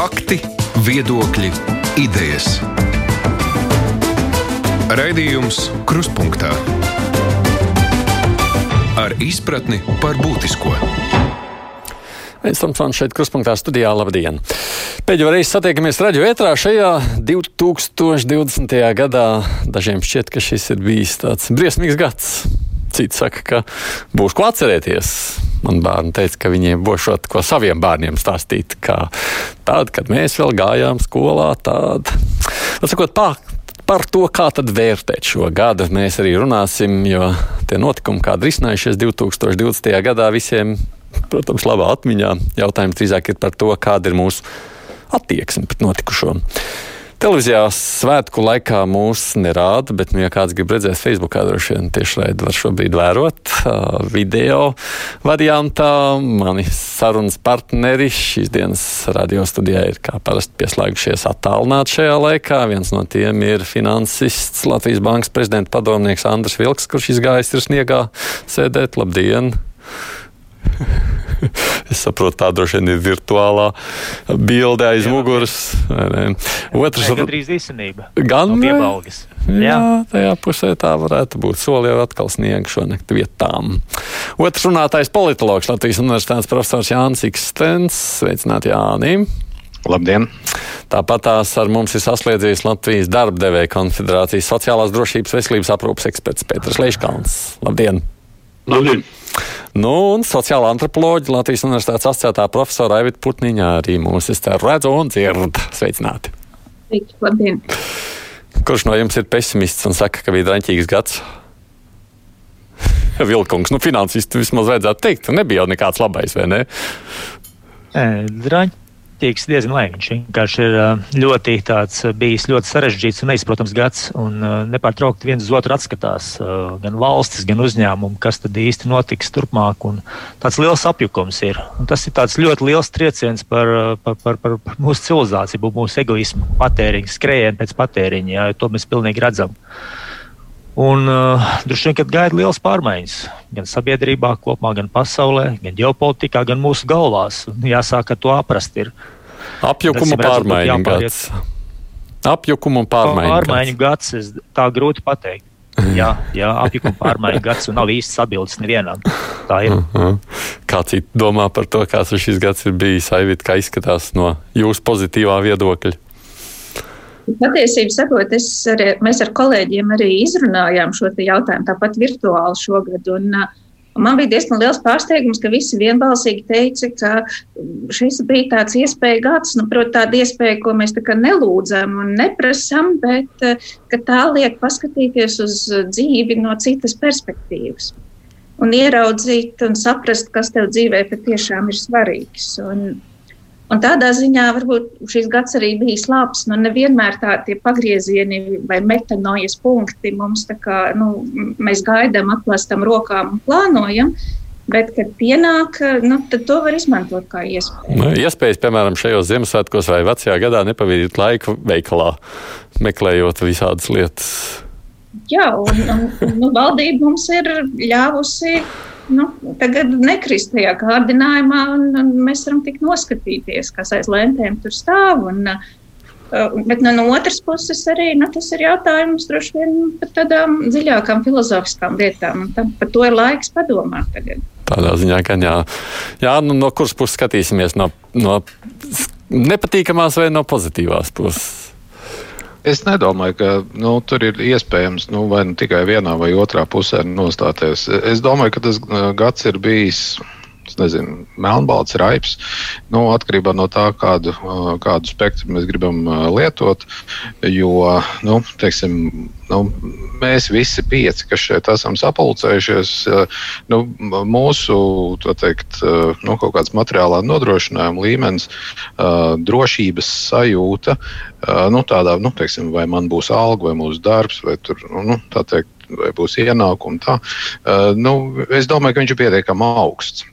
Fakti, viedokļi, idejas. Raidījums Kruspunkta ar izpratni par būtisko. Mēs esam šeit Kruspunkta studijā. Labdien! Pēdējo reizi satiekamies radio ētrā šajā 2020. gadā. Dažiem šķiet, ka šis ir bijis tāds briesmīgs gads. Citi saka, ka būs ko atcerēties. Man bērni teica, ka viņiem būšot ko saviem bērniem stāstīt, tad, kad mēs vēl gājām skolā. Tāda. Sakot, pā, par to, kā tad vērtēt šo gadu, mēs arī runāsim, jo tie notikumi, kādi risinājušies 2020. gadā, visiem, protams, labā atmiņā. Jautājums drīzāk ir par to, kāda ir mūsu attieksme pret notikušo. Televīzijā svētku laikā mūs nerāda, bet, nu, ja kāds grib redzēt, Facebookā droši vien tiešraidi var šobrīd vērot video variantā. Mani sarunas partneri šīs dienas radio studijā ir kā parasti pieslēgušies attālināt šajā laikā. Viens no tiem ir finansists, Latvijas Bankas prezidenta padomnieks Andris Vilks, kurš izgājis ir sniegā sēdēt. Labdien! es saprotu, tā droši vien ir virtuālā bilde aiz jā, muguras. Otrs ir gandrīz īstenība. Gan no piebalgas. Jā, jā, tajā pusē tā varētu būt. Soli jau atkal sniegu šonakt vietām. Otrs runātājs politologs Latvijas Universitātes profesors Jānis Ikstens. Sveicināt Jānim! Labdien! Tāpat tās ar mums ir saslēdzies Latvijas darba devēja konfederācijas sociālās drošības veselības aprūpas eksperts Pēters Leiškalns. Labdien! Labdien! Nu, un sociāla antropoloģija Latvijas Universitātes asociētā profesora Aivita Putniņā arī mūs redzu un dzird. Sveicināti! Labdien! Kurš no jums ir pesimists un saka, ka bija draņķīgs gads? Vilkungs, nu, finansisti vismaz vajadzētu teikt, nebija jau nekāds labais, vai ne? Draņ, tīks diezgan labi. Viņš vienkārši ir ļoti tāds, bijis ļoti sarežģīts un neizprotams gads, un nepārtraukti viens uz otru atskatās gan valstis, gan uzņēmumi, kas tad īsti notiks turpmāk. Tāds liels apjukums ir. Un tas ir ļoti liels trieciens par, par, par, par mūsu civilizāciju, mūsu egoismu, patēriņu, skrējienu pēc patēriņa. Jā, to mēs pilnīgi redzam. Un uh, droši vien, kad gaida liels pārmaiņas gan sabiedrībā, kopumā, gan pasaulē, gan ģeopolitikā, gan mūsu galvās. Jāsāk to aprast. Ir. Apjukuma pārmaiņu gads. Apjukuma pārmaiņu, pārmaiņu gads. gads. Tā grūti pateikt. jā, jā apjukuma pārmaiņu gads un nav īsts atbildes nevienam. Tā ir. Uh -huh. Kā citi domā par to, kāds šis gads ir bijis, Aivit, kā izskatās no jūsu pozitīvā viedokļa? Patiesībā sakot, ar, mēs ar kolēģiem arī izrunājām šo jautājumu, tāpat virtuāli šogad. Un, Man bija diezgan liels pārsteigums, ka visi vienbalsīgi teica, ka šis bija tāds iespēja gads, nu, protams, tāda iespēja, ko mēs tā kā nelūdzam un neprasam, bet ka tā liek paskatīties uz dzīvi no citas perspektīvas un ieraudzīt un saprast, kas tev dzīvē patiešām ir svarīgs. Un, Un tādā ziņā varbūt šis gads arī bija slāpes. Nu, nevienmēr tādi pagriezieni vai metanojas punkti mums tā kā nu, mēs gaidām, atklāstam rokām un plānojam. Bet, kad pienāk, nu, tad to var izmantot kā iespēju. Nu, iespējas, piemēram, šajos Ziemassvētkos vai vecajā gadā nepavadīt laiku veikalā, meklējot visādas lietas. Jā, un, un, un nu, valdība mums ir ļāvusi nu, tagad nekrist tajā kārdinājumā, un, un mēs varam tik noskatīties, kas aiz lentēm tur stāv. Un, uh, Bet nu, no otras puses, arī nu, tas ir jautājums droši vien par tādām dziļākām filozofiskām lietām. Tam, par to ir laiks padomāt tagad. Tādā ziņā, ka jā, jā nu, no kuras puses skatīsimies? No, no nepatīkamās vai no pozitīvās puses? Es nedomāju, ka nu, tur ir iespējams nu, vai nu tikai vienā vai otrā pusē nostāties. Es domāju, ka tas uh, gads ir bijis nezinu, melnbalts, raips. Nu, atkarībā no tā, kādu, kādu spektru mēs gribam lietot. Jo nu, teiksim, nu, mēs visi pieci, kas šeit esam sapulcējušies, nu, mūsu teikt, nu, kaut kāds materiālā nodrošinājuma līmenis, drošības sajūta, nu, tādā, nu, teiksim, vai man būs alga, vai mūsu darbs, vai tur, nu, tā teikt, vai būs ienākumi. Tā. Uh, nu, es domāju, ka viņš ir pietiekami augsts.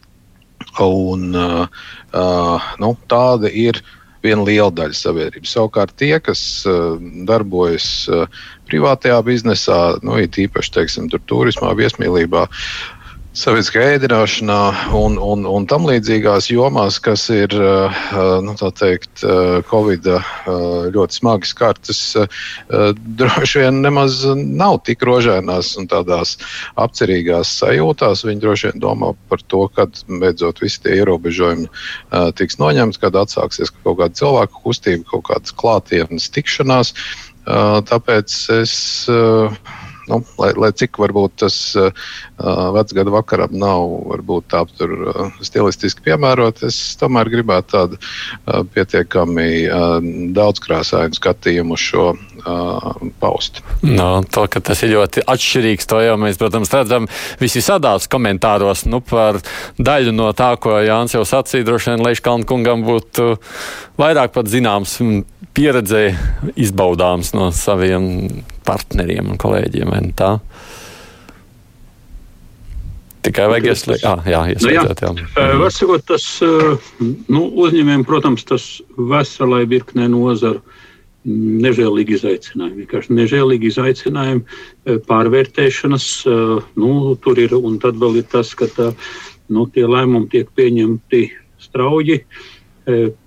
Un, uh, uh, nu, tāda ir viena liela daļa sabiedrības. Savukārt tie, kas uh, darbojas uh, privātajā biznesā, nu, it īpaši teiksim, tur, turismā, viesmīlībā, sabiedriskā ēdināšanā un, un, un tam līdzīgās jomās, kas ir nu, teikt, Covid ļoti smagi skartas, droši vien nemaz nav tik rožēnās un tādās apcerīgās sajūtās. Viņi droši vien domā par to, kad beidzot visi tie ierobežojumi tiks noņemti, kad atsāksies kaut kāda cilvēku kustība, kaut kādas klātienes tikšanās. Tāpēc es nu, lai, lai cik varbūt tas uh, vecgada vakaram nav varbūt tā tur uh, stilistiski piemērot, es tomēr gribētu tādu uh, pietiekami uh, daudzkrāsainu skatījumu uz šo uh, paust. No, to, ka tas ir ļoti atšķirīgs, to jau mēs, protams, redzam visādās komentāros. Nu, par daļu no tā, ko Jānis jau sacīja, droši vien Leiškalna kungam būtu vairāk pat zināms pieredzē izbaudāms no saviem partneriem un kolēģiem. Tā? Tikai vajag ieslēgt. Ah, jā, ieslēgt. Jā. jā. Var sakot, tas nu, uzņēmējiem, protams, tas veselai virknē nozaru nežēlīgi izaicinājumi. Vienkārši nežēlīgi izaicinājumi pārvērtēšanas. Nu, tur ir un tad vēl ir tas, ka tā, nu, tie lēmumi tiek pieņemti strauji.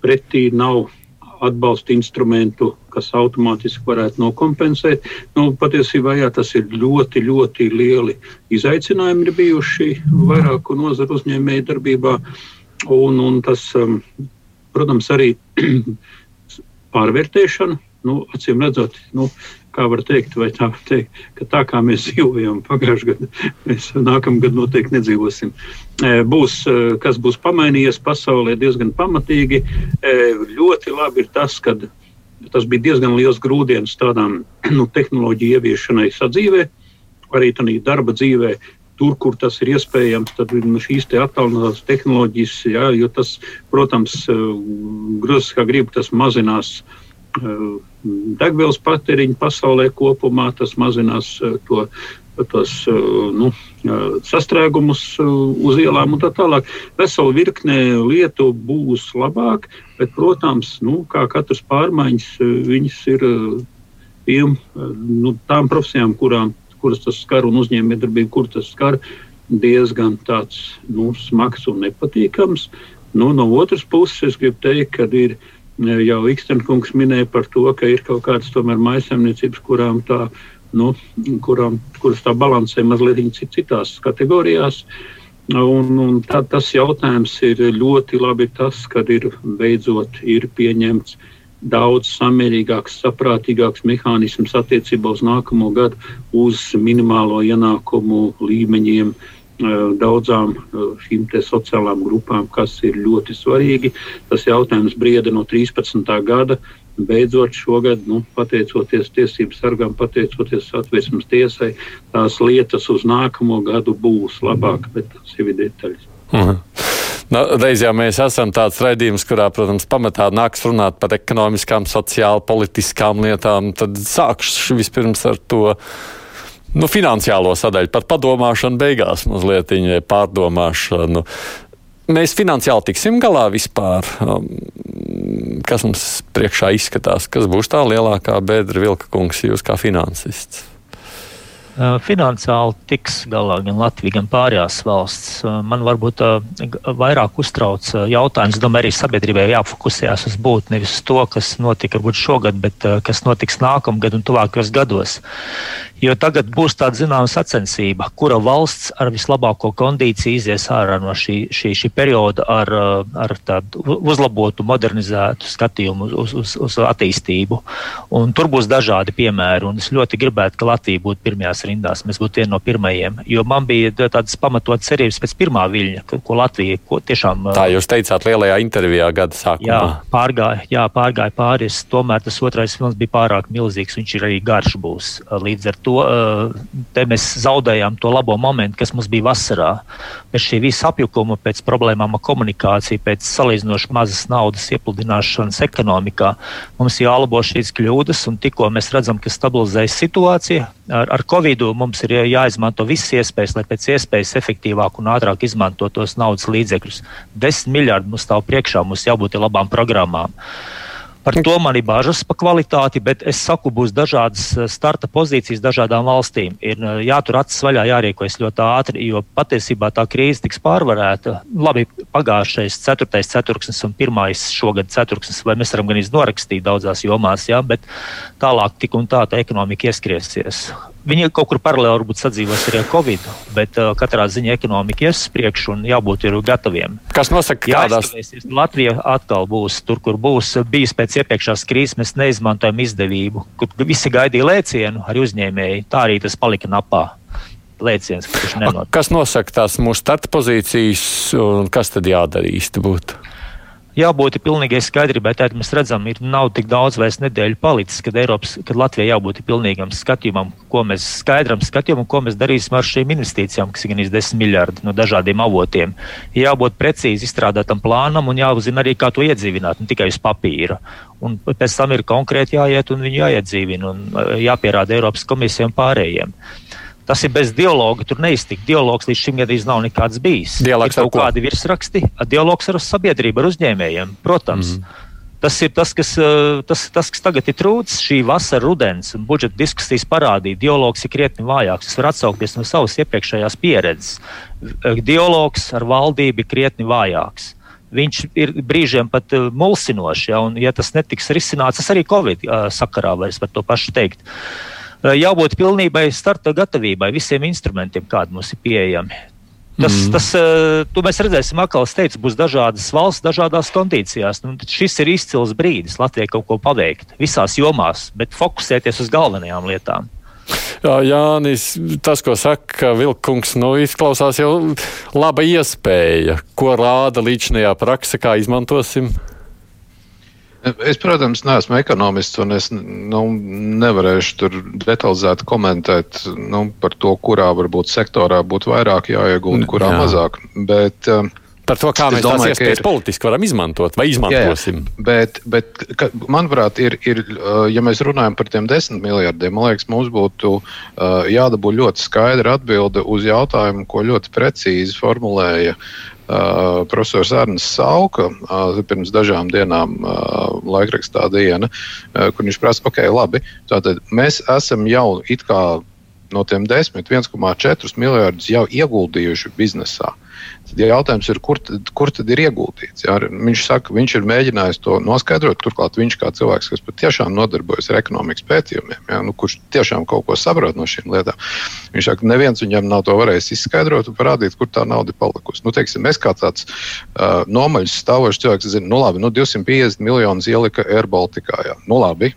Pretī nav atbalsta instrumentu, kas automātiski varētu nokompensēt. Nu, patiesībā jā, tas ir ļoti, ļoti lieli izaicinājumi ir bijuši vairāku nozaru uzņēmēju darbībā. Un, un tas, um, protams, arī pārvērtēšana, nu, acīm redzot, nu, kā var teikt, vai tā var teikt, ka tā kā mēs dzīvojam pagājušajā gadā, mēs nākamā gada noteikti nedzīvosim. Būs, kas būs pamainījies pasaulē diezgan pamatīgi. Ļoti labi ir tas, ka tas bija diezgan liels grūdienis tādām nu, tehnoloģiju ieviešanai sadzīvē, arī tādā darba dzīvē. Tur, kur tas ir iespējams, tad ir nu, šīs attālinātās tehnoloģijas, jā, jo tas, protams, grūti kā grib, tas mazinās degvielas patēriņu pasaulē kopumā, tas mazinās eh, to, tos eh, nu, eh, sastrēgumus uz ielām un tā tālāk. Vesela virkne lietu būs labāk, bet, protams, nu, kā katras pārmaiņas, viņas ir tiem, nu, tām profesijām, kurām, kuras tas skar un uzņēmējdarbību, kur tas skar diezgan tāds nu, smags un nepatīkams. Nu, no otras puses, es gribu teikt, ka ir ielikās jau Ikstenkungs minēja par to, ka ir kaut kādas tomēr maisaimniecības, kurām tā, nu, kurām, kuras tā balansē mazliet citās kategorijās. Un, un tā, tas jautājums ir ļoti labi tas, kad ir beidzot ir pieņemts daudz samērīgāks, saprātīgāks mehānisms attiecībā uz nākamo gadu, uz minimālo ienākumu līmeņiem, uh, Eh, daudzām eh, šīm sociālām grupām, kas ir ļoti svarīgi. Tas jautājums brieda no 13. gada. Beidzot, šogad, nu, pateicoties tiesību sargām, pateicoties atvērsmes tiesai, tās lietas uz nākamo gadu būs labāk, bet tas jau ir detaļas. Mhm. Nu, reiz jau mēs esam tāds raidījums, kurā, protams, pamatā nāks runāt par ekonomiskām, sociāli, politiskām lietām. Tad sākšu vispirms ar to nu, finansiālo sadaļu, par padomāšanu beigās mazliet pārdomāšanu. Mēs finansiāli tiksim galā vispār. Um, kas mums priekšā izskatās, kas būs tā lielākā bedra vilka kungs, jūs kā finansists? Finansiāli tiks galā gan Latvija, gan pārējās valsts. Man varbūt vairāk uztrauc jautājums, domāju, arī sabiedrībai jāfokusējas uz būt nevis uz to, kas notika varbūt šogad, bet kas notiks nākamgad un tuvākajos gados. Jo tagad būs tāda zināma sacensība, kura valsts ar vislabāko kondīciju izies ārā no šī, šī, šī perioda ar, ar tādu uzlabotu, modernizētu skatījumu uz, uz, uz attīstību. Un tur būs dažādi piemēri, un es ļoti gribētu, ka Latvija būtu pirmajās rindās, mēs būtu vieni no pirmajiem. Jo man bija tādas pamatotas cerības pēc pirmā viļņa, ko, ko Latvija ko tiešām. Tā jūs teicāt lielajā intervijā gada sākumā. Jā, pārgāja, jā, pārgāja pāris, tomēr tas otrais films bija pārāk milzīgs, viņš ir arī garš būs līdz ar to to mēs zaudējām to labo momentu, kas mums bija vasarā. Pēc šī visa apjukuma, pēc problēmām ar komunikāciju, pēc salīdzinoši mazas naudas iepludināšanas ekonomikā, mums jālabo šīs kļūdas, un tikko mēs redzam, ka stabilizējas situācija, ar, ar Covid mums ir jāizmanto visas iespējas, lai pēc iespējas efektīvāk un ātrāk izmantot tos naudas līdzekļus. Desmit miljardi mums stāv priekšā, mums jābūt labām programmām. Par to man ir bažas par kvalitāti, bet es saku, būs dažādas eh, starta pozīcijas dažādām valstīm. Ir eh, jātur acis vaļā, jārīkojas ļoti ātri, jo patiesībā tā krīze tiks pārvarēta. Labi, pagājušais ceturtais ceturksnis un pirmais šogad ceturksnis, vai mēs varam gan iznorakstīt daudzās jomās, jā, bet tālāk tik un tā tā ekonomika ieskriesies. Viņi kaut kur paralēli varbūt sadzīvos arī ar Covid, bet uh, katrā ziņā ekonomika ies uz priekšu un jābūt gataviem. Kas nosaka, kādās? Latvija atkal būs tur, kur būs bijis pēc iepriekšējās krīzes. Mēs neizmantojam izdevību, kur visi gaidīja lēcienu ar uzņēmēju. Tā arī tas palika napā. Lēciens, kas nosaka tās mūsu starta pozīcijas un kas tad jādara īsti būtu? Jābūt pilnīgai skaidrībai. Tad mēs redzam, ir nav tik daudz vairs nedēļu palicis, kad, Eiropas, kad Latvijai jābūt pilnīgam skatījumam, ko mēs skaidram skatījumam, ko mēs darīsim ar šīm investīcijām, kas ir gan 10 miljardi no dažādiem avotiem. Jābūt precīzi izstrādātam plānam un jāuzzina arī, kā to iedzīvināt, ne tikai uz papīra. Un pēc tam ir konkrēti jāiet un viņu jāiedzīvina un jāpierāda Eiropas komisijai un pārējiem. Tas ir bez dialoga. Tur neiztikt. Dialogs līdz šim gadījumam nav nekāds bijis. Dialogs ir kaut kādi virsraksti, dialogs ar sabiedrību, ar uzņēmējiem. Protams. Mm. Tas ir tas kas, eh, tas, tas, kas tagad ir trūcis. Šī vasara, rudens un budžeta diskusijas parādīja, dialogs ir krietni vājāks. Es varu atsaukties no savas iepriekšējās pieredzes. Eh, dialogs ar valdību ir krietni vājāks. Viņš ir brīžiem pat uh, mulsinošs, ja, un, ja tas netiks risināts, tas arī Covid sakarā vairs par to pašu teikt. Uh, jābūt pilnībai starta gatavībai visiem instrumentiem, kādi mums ir pieejami. Tas, mm. tas uh, mēs redzēsim, atkal es teicu, būs dažādas valsts, dažādās kondīcijās. Nu, šis ir izcils brīdis Latvijai kaut ko paveikt visās jomās, bet fokusēties uz galvenajām lietām. Jā, Jānis, tas, ko saka Vilkungs, nu, izklausās jau laba iespēja. Ko rāda līdzinājā praksa, kā izmantosim? Es, protams, neesmu ekonomists, un es nu, nevarēšu tur detalizēti komentēt nu, par to, kurā varbūt sektorā būtu vairāk jāiegūda, kurā jā. mazāk. Bet, um, Par to, kā mēs domāju, tās iespējas ir... politiski varam izmantot vai izmantosim. Jā, jā. Bet, bet ka, manuprāt, ir, ir, uh, ja mēs runājam par tiem desmit miljardiem, man liekas, mums būtu uh, jādabū ļoti skaidra atbilde uz jautājumu, ko ļoti precīzi formulēja Uh, profesors Arnēs Sauka uh, pirms dažām dienām uh, laikrakstā diena, kur viņš prasa, ok, labi, tātad mēs esam jau it kā no tiem 10, 1,4 miljardus jau ieguldījuši biznesā. Tad jautājums ir, kur tad, kur tad ir ieguldīts? Jā, viņš saka, viņš ir mēģinājis to noskaidrot. Turklāt viņš kā cilvēks, kas patiešām nodarbojas ar ekonomikas pētījumiem, jā, nu, kurš tiešām kaut ko saprot no šīm lietām, viņš saka, neviens viņam nav to varējis izskaidrot un parādīt, kur tā nauda palikusi. Nu, teiksim, es kā tāds uh, nomaļs stāvošs cilvēks, zinu, nu labi, nu 250 miljonus ielika AirBaltikā. Jā. Nu labi,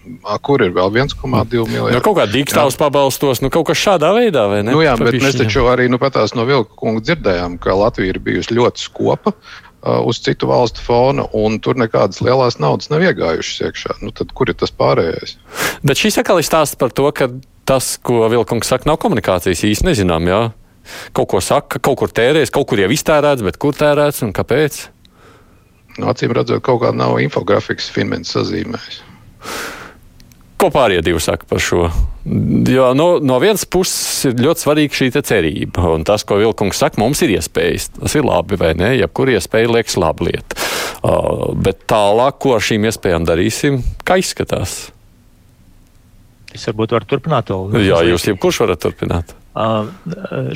kur ir vēl 1,2 miljoni? Nu, kaut kā dīkstāvs pabalstos, nu kaut kas šādā veidā, vai ne? Nu, jā, bet mēs taču arī nu, patās no Vilka kunga dzirdējām, ka Latvija ir bijusi ļoti skopa uh, uz citu valstu fona, un tur nekādas lielas naudas nav iegājušas iekšā. Nu, tad kur ir tas pārējais? Bet šis atkal ir stāsts par to, ka tas, ko Vilkungs saka, nav komunikācijas īsti nezinām. Jā? Kaut ko saka, kaut kur tērēs, kaut kur jau iztērēts, bet kur tērēts un kāpēc? Nu, acīm redzot, kaut kāda nav infografikas Finmens sazīmējis. Ko pārējie divi saka par šo? Jo no, no vienas puses ir ļoti svarīga šī cerība, un tas, ko Vilkungs saka, mums ir iespējas. Tas ir labi, vai ne? Jebkur iespēja liekas laba lieta. Uh, bet tālāk, ko ar šīm iespējām darīsim, kā izskatās? Es varbūt varu turpināt to. Jā, jūs jebkurš varat turpināt. Uh,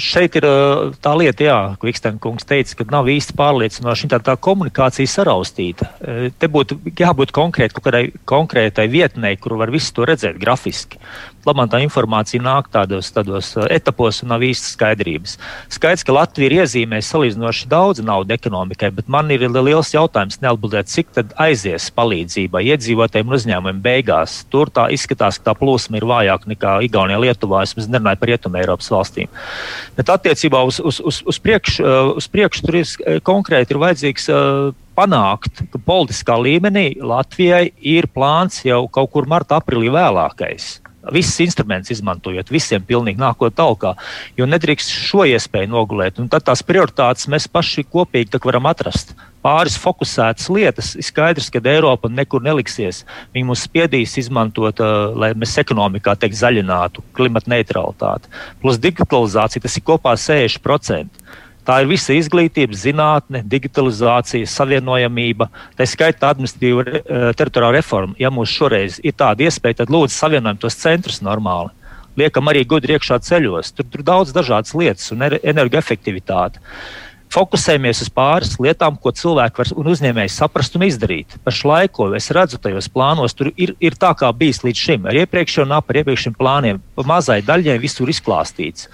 šeit ir uh, tā lieta, jā, ko Ikstenkungs teica, ka nav īsti pārliecinoši tā, tā komunikācija saraustīta. Uh, te būtu jābūt konkrēt, kādai konkrētai vietnei, kur var visu to redzēt grafiski. Labāk tā informācija nāk tādos, tādos etapos un nav īsti skaidrības. Skaidrs, ka Latvija ir iezīmējusi salīdzinoši daudz naudas ekonomikai, bet man ir liels jautājums neatbildēt, cik tad aizies palīdzībai iedzīvotājiem un uzņēmumiem beigās. Tur tā izskatās, ka tā plūsma ir vājāka nekā Igaunijā, Lietuvā. Es nerunāju par Rietumē Eiropas Eiropas valstīm. Bet attiecībā uz, uz, uz, uz priekšu uh, priekš tur ir uh, konkrēti ir vajadzīgs uh, panākt, ka politiskā līmenī Latvijai ir plāns jau kaut kur martā, aprīlī vēlākais visus instrumentus izmantojot, visiem pilnīgi nākot talkā, jo nedrīkst šo iespēju nogulēt. Un tad tās prioritātes mēs paši kopīgi varam atrast pāris fokusētas lietas, ir skaidrs, ka Eiropa nekur neliksies. Viņi mums spiedīs izmantot, uh, lai mēs ekonomikā teikt, zaļinātu, klimata neutralitāti. Plus digitalizācija tas ir kopā 60%. Tā ir visa izglītība, zinātne, digitalizācija, savienojamība, tā skaitā administratīva uh, teritoriāla reforma. Ja mums šoreiz ir tāda iespēja, tad lūdzu savienojam tos centrus normāli. Liekam arī gudri iekšā ceļos. Tur ir daudz dažādas lietas un energoefektivitāte. Fokusējamies uz pāris lietām, ko cilvēki var, un uzņēmēji saprast un izdarīt. Pašlaik, ko es redzu tajos plānos, tur ir, ir tā, kā bijis līdz šim. Ar iepriekšējo un ap iepriekšējiem plāniem, pa mazai daļai visur izklāstīts.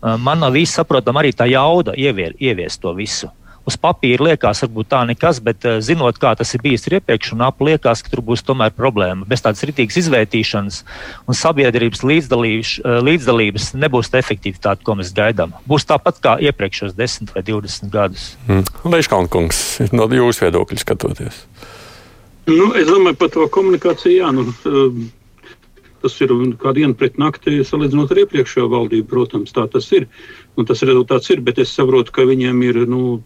Man nav īsti saprotama arī tā jauda ievier, ieviest to visu uz papīra liekas, varbūt tā nekas, bet uh, zinot, kā tas ir bijis iepriekš, un ap liekas, ka tur būs tomēr problēma. Bez tādas rītīgas izvērtīšanas un sabiedrības līdzdalības, uh, līdzdalības nebūs tā efektivitāte, ko mēs gaidām. Būs tāpat kā iepriekšējos 10 vai 20 gadus. Mm. Leiškalnkungs, no jūsu viedokļa skatoties. Nu, es domāju par to komunikāciju. Jā, nu, Tas ir kā diena pret nakti, salīdzinot ar iepriekšējo valdību. Protams, tā tas ir. Un tas rezultāts ir, bet es saprotu, ka viņiem ir nu,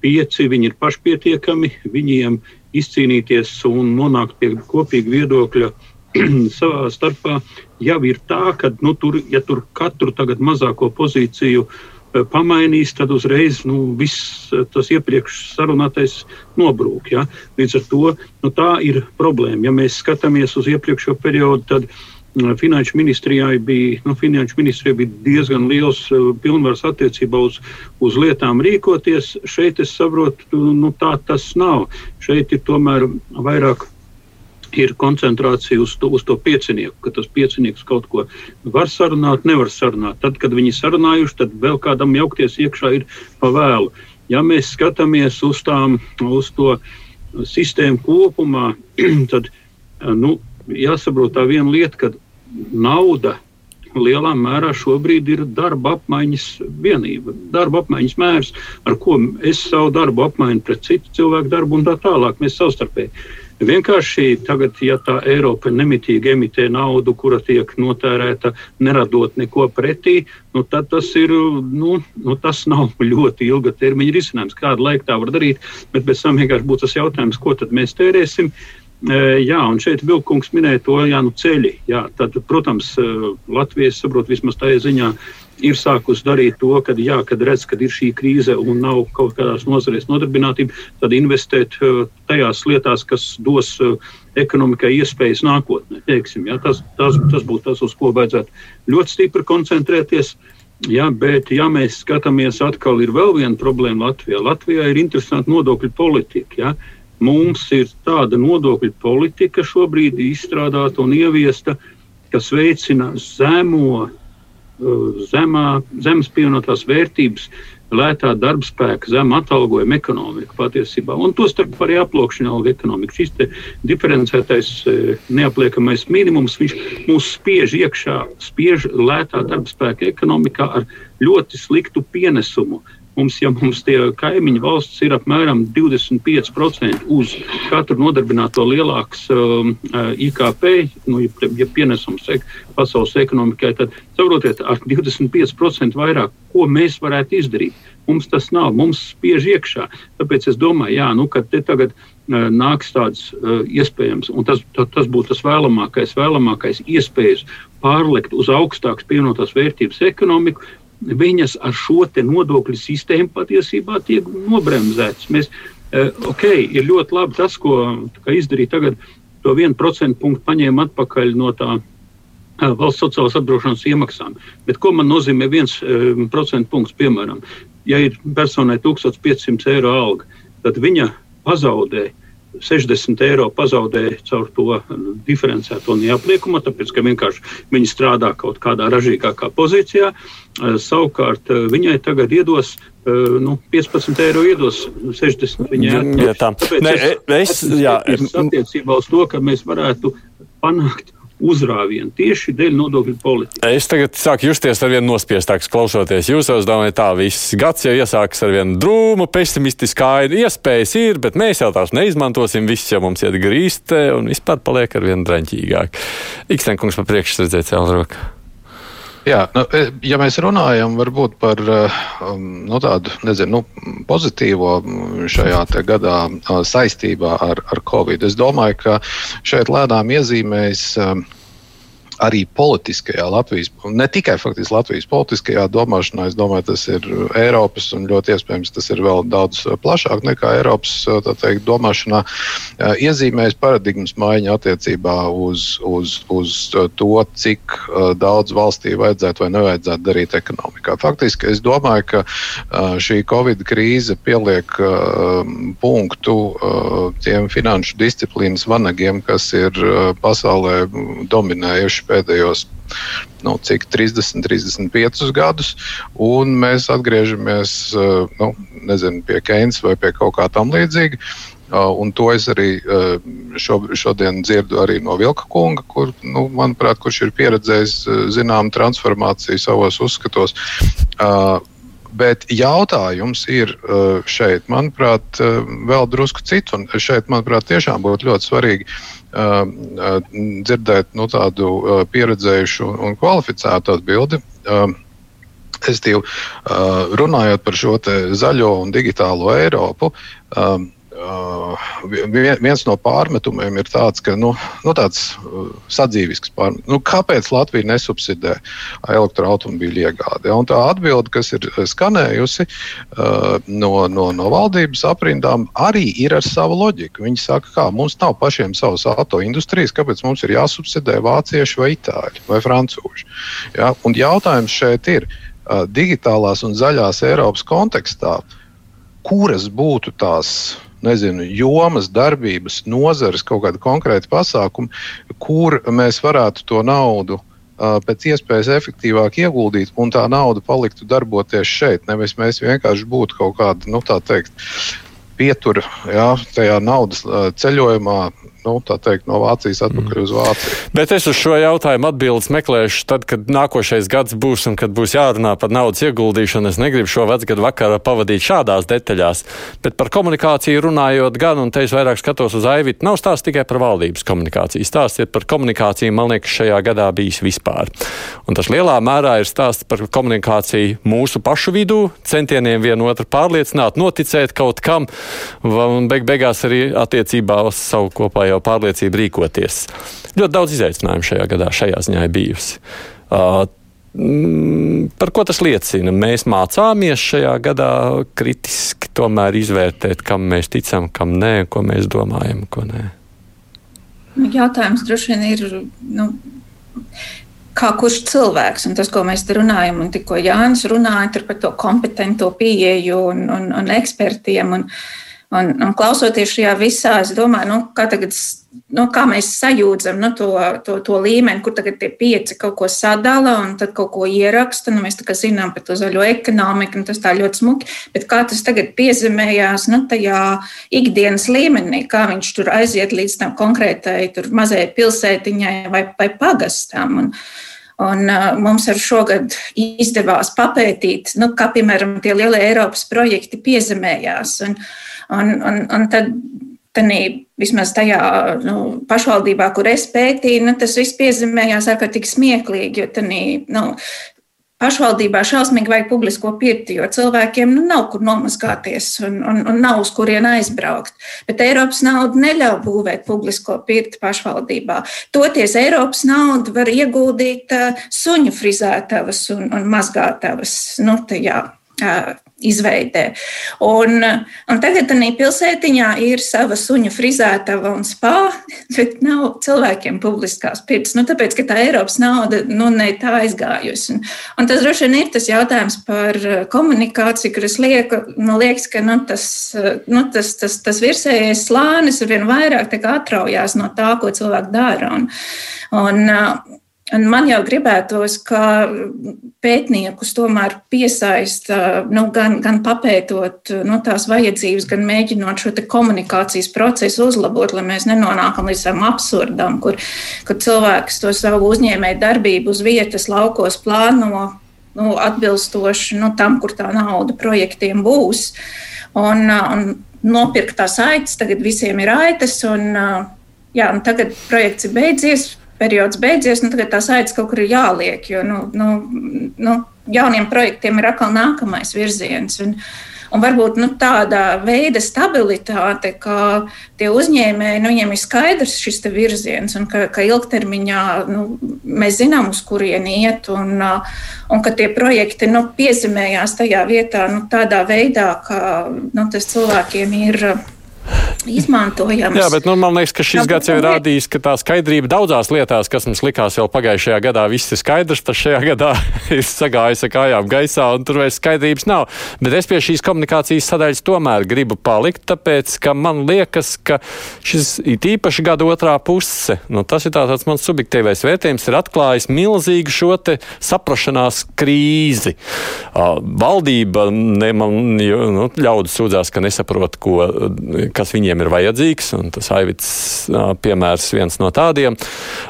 pieci, viņi ir pašpietiekami, viņiem izcīnīties un nonākt pie kopīga viedokļa savā starpā jau ir tā, ka nu, tur, ja tur katru mazāko pozīciju eh, pamainīs, tad uzreiz nu, viss eh, tas iepriekš sarunātais nobrūk. Ja? Līdz ar to nu, tā ir problēma. Ja mēs skatāmies uz iepriekšējo periodu, tad Finanšu ministrijai bija, nu, finanšu ministrijai bija diezgan liels uh, pilnvars attiecībā uz, uz lietām rīkoties. Šeit es saprotu, nu, tā tas nav. Šeit ir tomēr vairāk ir koncentrācija uz to, uz to piecinieku, ka tas piecinieks kaut ko var sarunāt, nevar sarunāt. Tad, kad viņi sarunājuši, tad vēl kādam jaukties iekšā ir pa vēlu. Ja mēs skatāmies uz, tām, uz to sistēmu kopumā, tad nu, jāsaprot tā viena lieta, ka nauda lielā mērā šobrīd ir darba apmaiņas vienība, darba apmaiņas mērs, ar ko es savu darbu apmainu pret citu cilvēku darbu un tā tālāk. Mēs savstarpēji. Vienkārši tagad, ja tā Eiropa nemitīgi emitē naudu, kura tiek notērēta, neradot neko pretī, nu, tad tas ir, nu, nu, tas nav ļoti ilga termiņa risinājums. Kādu laiku tā var darīt, bet pēc tam vienkārši būs tas jautājums, ko tad mēs tērēsim. Jā, un šeit Vilkungs minēja to jā, nu ceļi. Jā, tad, protams, Latvijas saprot, vismaz tajā ziņā ir sākus darīt to, kad, jā, kad redz, ka ir šī krīze un nav kaut kādās nozarēs nodarbinātība, tad investēt tajās lietās, kas dos ekonomikai iespējas nākotnē. Teiksim, jā, tas, tas, tas būtu tas, uz ko vajadzētu ļoti stipri koncentrēties. Jā, bet, ja mēs skatāmies, atkal ir vēl viena problēma Latvijā. Latvijā ir interesanta nodokļu politika. Jā mums ir tāda nodokļu politika šobrīd izstrādāta un ieviesta, kas veicina zemo, zemā, zemes pievienotās vērtības, lētā darba spēka, zema atalgojuma ekonomika patiesībā. Un to starp arī aplokšana alga ekonomika. Šis diferencētais uh, neapliekamais minimums, viņš mūs spiež iekšā, spiež lētā darba spēka ekonomikā ar ļoti sliktu pienesumu Mums, ja mums tie kaimiņu valsts ir apmēram 25% uz katru nodarbināto lielāks um, uh, IKP, nu, ja, ja pienesums pasaules ekonomikai, tad saprotiet, ar 25% vairāk, ko mēs varētu izdarīt. Mums tas nav, mums spiež iekšā. Tāpēc es domāju, jā, nu, ka te tagad uh, nāks tāds uh, iespējams, un tas, tas, tas būtu tas vēlamākais, vēlamākais iespējas pārlikt uz augstākas pievienotās vērtības ekonomiku, viņas ar šo nodokļu sistēmu patiesībā tiek nobremzētas. Mēs, eh, ok, ir ļoti labi tas, ko izdarīja tagad, to vienu procentu punktu paņēma atpakaļ no tā eh, valsts sociālās apdrošināšanas iemaksām. Bet ko man nozīmē viens eh, procentu punkts, piemēram, ja ir personai 1500 eiro alga, tad viņa pazaudē 60 eiro pazaudēja caur to diferencēto neapliekumu, tāpēc ka vienkārši viņi strādā kaut kādā ražīgākā pozīcijā. Eh, savukārt eh, viņai tagad iedos eh, nu, 15 eiro, iedos 60 viņai. Ja tā. Tāpēc ne, es, es, jā, es attiecībā uz to, ka mēs varētu panākt uzrāvienu tieši dēļ nodokļu politikas. Es tagad sāku justies ar vien nospiestāks, klausoties jūsos, domāju, tā viss gads jau iesākas ar vienu drūmu, pesimistisku ainu. Iespējas ir, bet mēs jau tās neizmantosim. Viss jau mums iet grīste un vispār paliek ar vien draņķīgāk. Ikstenkungs pa priekšu redzēt cēl roku. Jā, nu, e, ja mēs runājam par e, um, nu, tādu nezinu, nu, pozitīvo šajā gadā saistībā ar, ar Covid, es domāju, ka šeit lēnām iezīmējas arī politiskajā Latvijas, ne tikai faktiski Latvijas politiskajā domāšanā, es domāju, tas ir Eiropas un ļoti iespējams tas ir vēl daudz plašāk nekā Eiropas teikt, domāšanā, iezīmējas paradigmas maiņa attiecībā uz, uz, uz to, cik daudz valstī vajadzētu vai nevajadzētu darīt ekonomikā. Faktiski es domāju, ka šī Covid krīze pieliek punktu tiem finanšu disciplīnas vanagiem, kas ir pasaulē dominējuši pēdējos nu, cik 30, 35 gadus, un mēs atgriežamies eh, nu, nezinu, pie Keins vai pie kaut kā tam līdzīga. Uh, un to es arī uh, šo, šodien dzirdu arī no Vilka kunga, kur, nu, manuprāt, kurš ir pieredzējis uh, zināmu transformāciju savos uzskatos. Bet jautājums ir šeit, manuprāt, vēl drusku cits. Un šeit, manuprāt, tiešām būtu ļoti svarīgi dzirdēt nu, tādu pieredzējušu un kvalificētu atbildi. Es tev runājot par šo zaļo un digitālo Eiropu. Uh, viens no pārmetumiem ir tāds, ka nu, nu, tāds uh, sadzīvisks pārmetums. Nu, kāpēc Latvija nesubsidē elektroautobīļu iegādi? Ja? Tā atbilde, kas ir skanējusi uh, no, no, no valdības aprindām, arī ir ar savu loģiku. Viņi saka, ka mums nav pašiem savas autoindustrijas, kāpēc mums ir jāsubsidē vācieši vai itāļi vai francūži. Ja? Un jautājums šeit ir digitālās un zaļās Eiropas kontekstā, kuras būtu tās nezinu, jomas, darbības, nozares, kaut kāda konkrēta pasākuma, kur mēs varētu to naudu pēc iespējas efektīvāk ieguldīt, un tā nauda paliktu darboties šeit. Nevis mēs vienkārši būtu kaut kāda, nu, tā teikt, pietur jā, tajā naudas ceļojumā, nu, teikt, no Vācijas atpakaļ mm. uz Vāciju. Bet es uz šo jautājumu atbildes meklēšu tad, kad nākošais gads būs un kad būs jārunā par naudas ieguldīšanu. Es negribu šo vecgadu vakarā pavadīt šādās detaļās, bet par komunikāciju runājot gan, un te es vairāk skatos uz Aivitu, nav stāsts tikai par valdības komunikāciju. Stāsts ir par komunikāciju, man liekas, šajā gadā bijis vispār. Un tas lielā mērā ir stāsts par komunikāciju mūsu pašu vidū, centieniem vienotru pārliecināt, noticēt kaut kam, un beig beigās arī attiecībā uz savu kopā jau pārliecību rīkoties. Ļoti daudz izaicinājumu šajā gadā šajā ziņā ir bijusi. Uh, Par ko tas liecina? Mēs mācāmies šajā gadā kritiski izvērtēt, kam mēs ticam, kam nē, ko mēs domājam, ko nē. Nu, jautājums droši vien ir, nu, kā kurš cilvēks, un tas, ko mēs te runājam, un tikko Jānis runāja par to kompetento pieeju un, un, un ekspertiem. Un, uh, Un, un klausoties šajā visā, es domāju, nu, kā, tagad, nu, kā mēs sajūdzam nu, to, to, to līmeni, kur tagad tie pieci kaut ko sadala un tad kaut ko ieraksta. Nu, mēs zinām par to zaļo ekonomiku, un tas tā ļoti smuki. Bet kā tas tagad piezemējās nu, tajā ikdienas līmenī, kā viņš tur aiziet līdz tam konkrētai mazajai pilsētiņai vai, vai pagastam. Un, Un, uh, mums ar šogad izdevās papētīt, nu, kā piemēram tie lielie Eiropas projekti piezemējās. Un, un, un, un tad, tanī, vismaz tajā nu, pašvaldībā, kur es pētīju, nu, tas viss piezemējās ārkārtīgi smieklīgi. Jo tanī, nu, pašvaldībā šausmīgi vajag publisko pirti, jo cilvēkiem nu, nav kur nomazgāties un, un, un nav uz kurien aizbraukt. Bet Eiropas nauda neļauj būvēt publisko pirti pašvaldībā. Toties Eiropas naudu var ieguldīt uh, suņu frizētavas un, un mazgātavas nu, tajā izveidē. Un, un tagad tādā pilsētiņā ir sava suņu frizētava un spā, bet nav cilvēkiem publiskās pirts. Nu, tāpēc, ka tā Eiropas nauda nu, ne tā aizgājusi. Un, un tas droši vien ir tas jautājums par komunikāciju, kur es lieku, nu, liekas, ka nu, tas, nu, tas, tas, tas virsējais slānis ar vien vairāk atraujās no tā, ko cilvēki dara. Un, un, man jau gribētos, ka pētniekus tomēr piesaista nu, gan, gan papētot nu, tās vajadzības, gan mēģinot šo komunikācijas procesu uzlabot, lai mēs nenonākam līdz tam absurdam, kur, kur cilvēks to savu uzņēmēju darbību uz vietas laukos plāno nu, atbilstoši nu, tam, kur tā nauda projektiem būs. Un, un nopirkt tās aitas, tagad visiem ir aitas. Un, jā, un tagad projekts ir beidzies periods beidzies, nu, tagad tās aitas kaut kur ir jāliek, jo nu, nu, nu, jauniem projektiem ir atkal nākamais virziens. Un, un varbūt nu, tāda veida stabilitāte, ka tie uzņēmēji, nu, viņiem ir skaidrs šis virziens, un ka, ka ilgtermiņā nu, mēs zinām, uz kurien iet, un, un ka tie projekti nu, piezemējās tajā vietā nu, tādā veidā, ka nu, tas cilvēkiem ir izmantojams. Jā, bet nu, man liekas, ka šis Jā, gads jau ir rādījis, ka tā skaidrība daudzās lietās, kas mums likās jau pagājušajā gadā, viss ir skaidrs, tas šajā gadā ir sagājis ar kājām gaisā, un tur vairs skaidrības nav. Bet es pie šīs komunikācijas sadaļas tomēr gribu palikt, tāpēc, ka man liekas, ka šis ir īpaši gada otrā puse, nu, tas ir tāds mans subjektīvais vērtējums, ir atklājis milzīgu šo te saprašanās krīzi. Uh, valdība ne, man, nu, ļaudis sūdzās, ka nesaprot, ko, kas viņiem ir vajadzīgs, un tas Aivits piemērs viens no tādiem.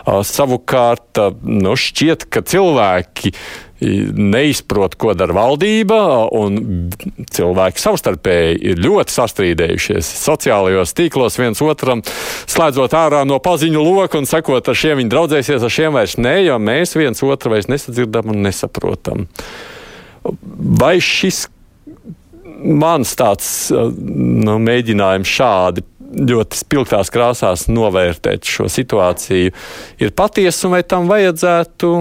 Savukārt, nu, šķiet, ka cilvēki neizprot, ko dara valdība, un cilvēki savstarpēji ir ļoti sastrīdējušies sociālajos tīklos viens otram, slēdzot ārā no paziņu loka un sakot, ar šiem viņi draudzēsies, ar šiem vairs ne, jo mēs viens otru vairs nesadzirdam un nesaprotam. Vai šis mans tāds nu, mēģinājums šādi ļoti spilgtās krāsās novērtēt šo situāciju ir patiesa, un vai tam vajadzētu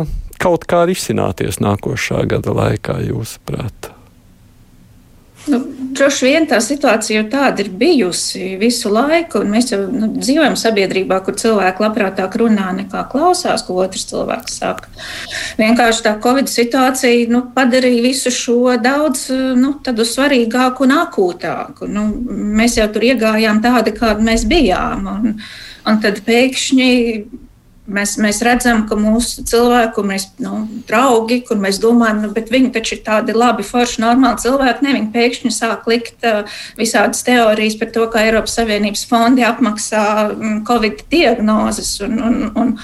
kaut kā risināties nākošā gada laikā, jūsuprāt? Nu, droši vien tā situācija jau tāda ir bijusi visu laiku, mēs jau nu, dzīvojam sabiedrībā, kur cilvēki labprātāk runā nekā klausās, ko otrs cilvēks saka. Vienkārši tā Covid situācija nu, padarīja visu šo daudz nu, svarīgāku un akūtāku. Nu, mēs jau tur iegājām tādi, kādi mēs bijām. Un, un tad pēkšņi Mēs, mēs redzam, ka mūsu cilvēku, mēs, nu, draugi, kur mēs domājam, nu, bet viņi taču ir tādi labi, forši, normāli cilvēki. Ne, viņi pēkšņi sāk likt uh, visādas teorijas par to, kā Eiropas Savienības fondi apmaksā um, Covid diagnozes. Un, un, un,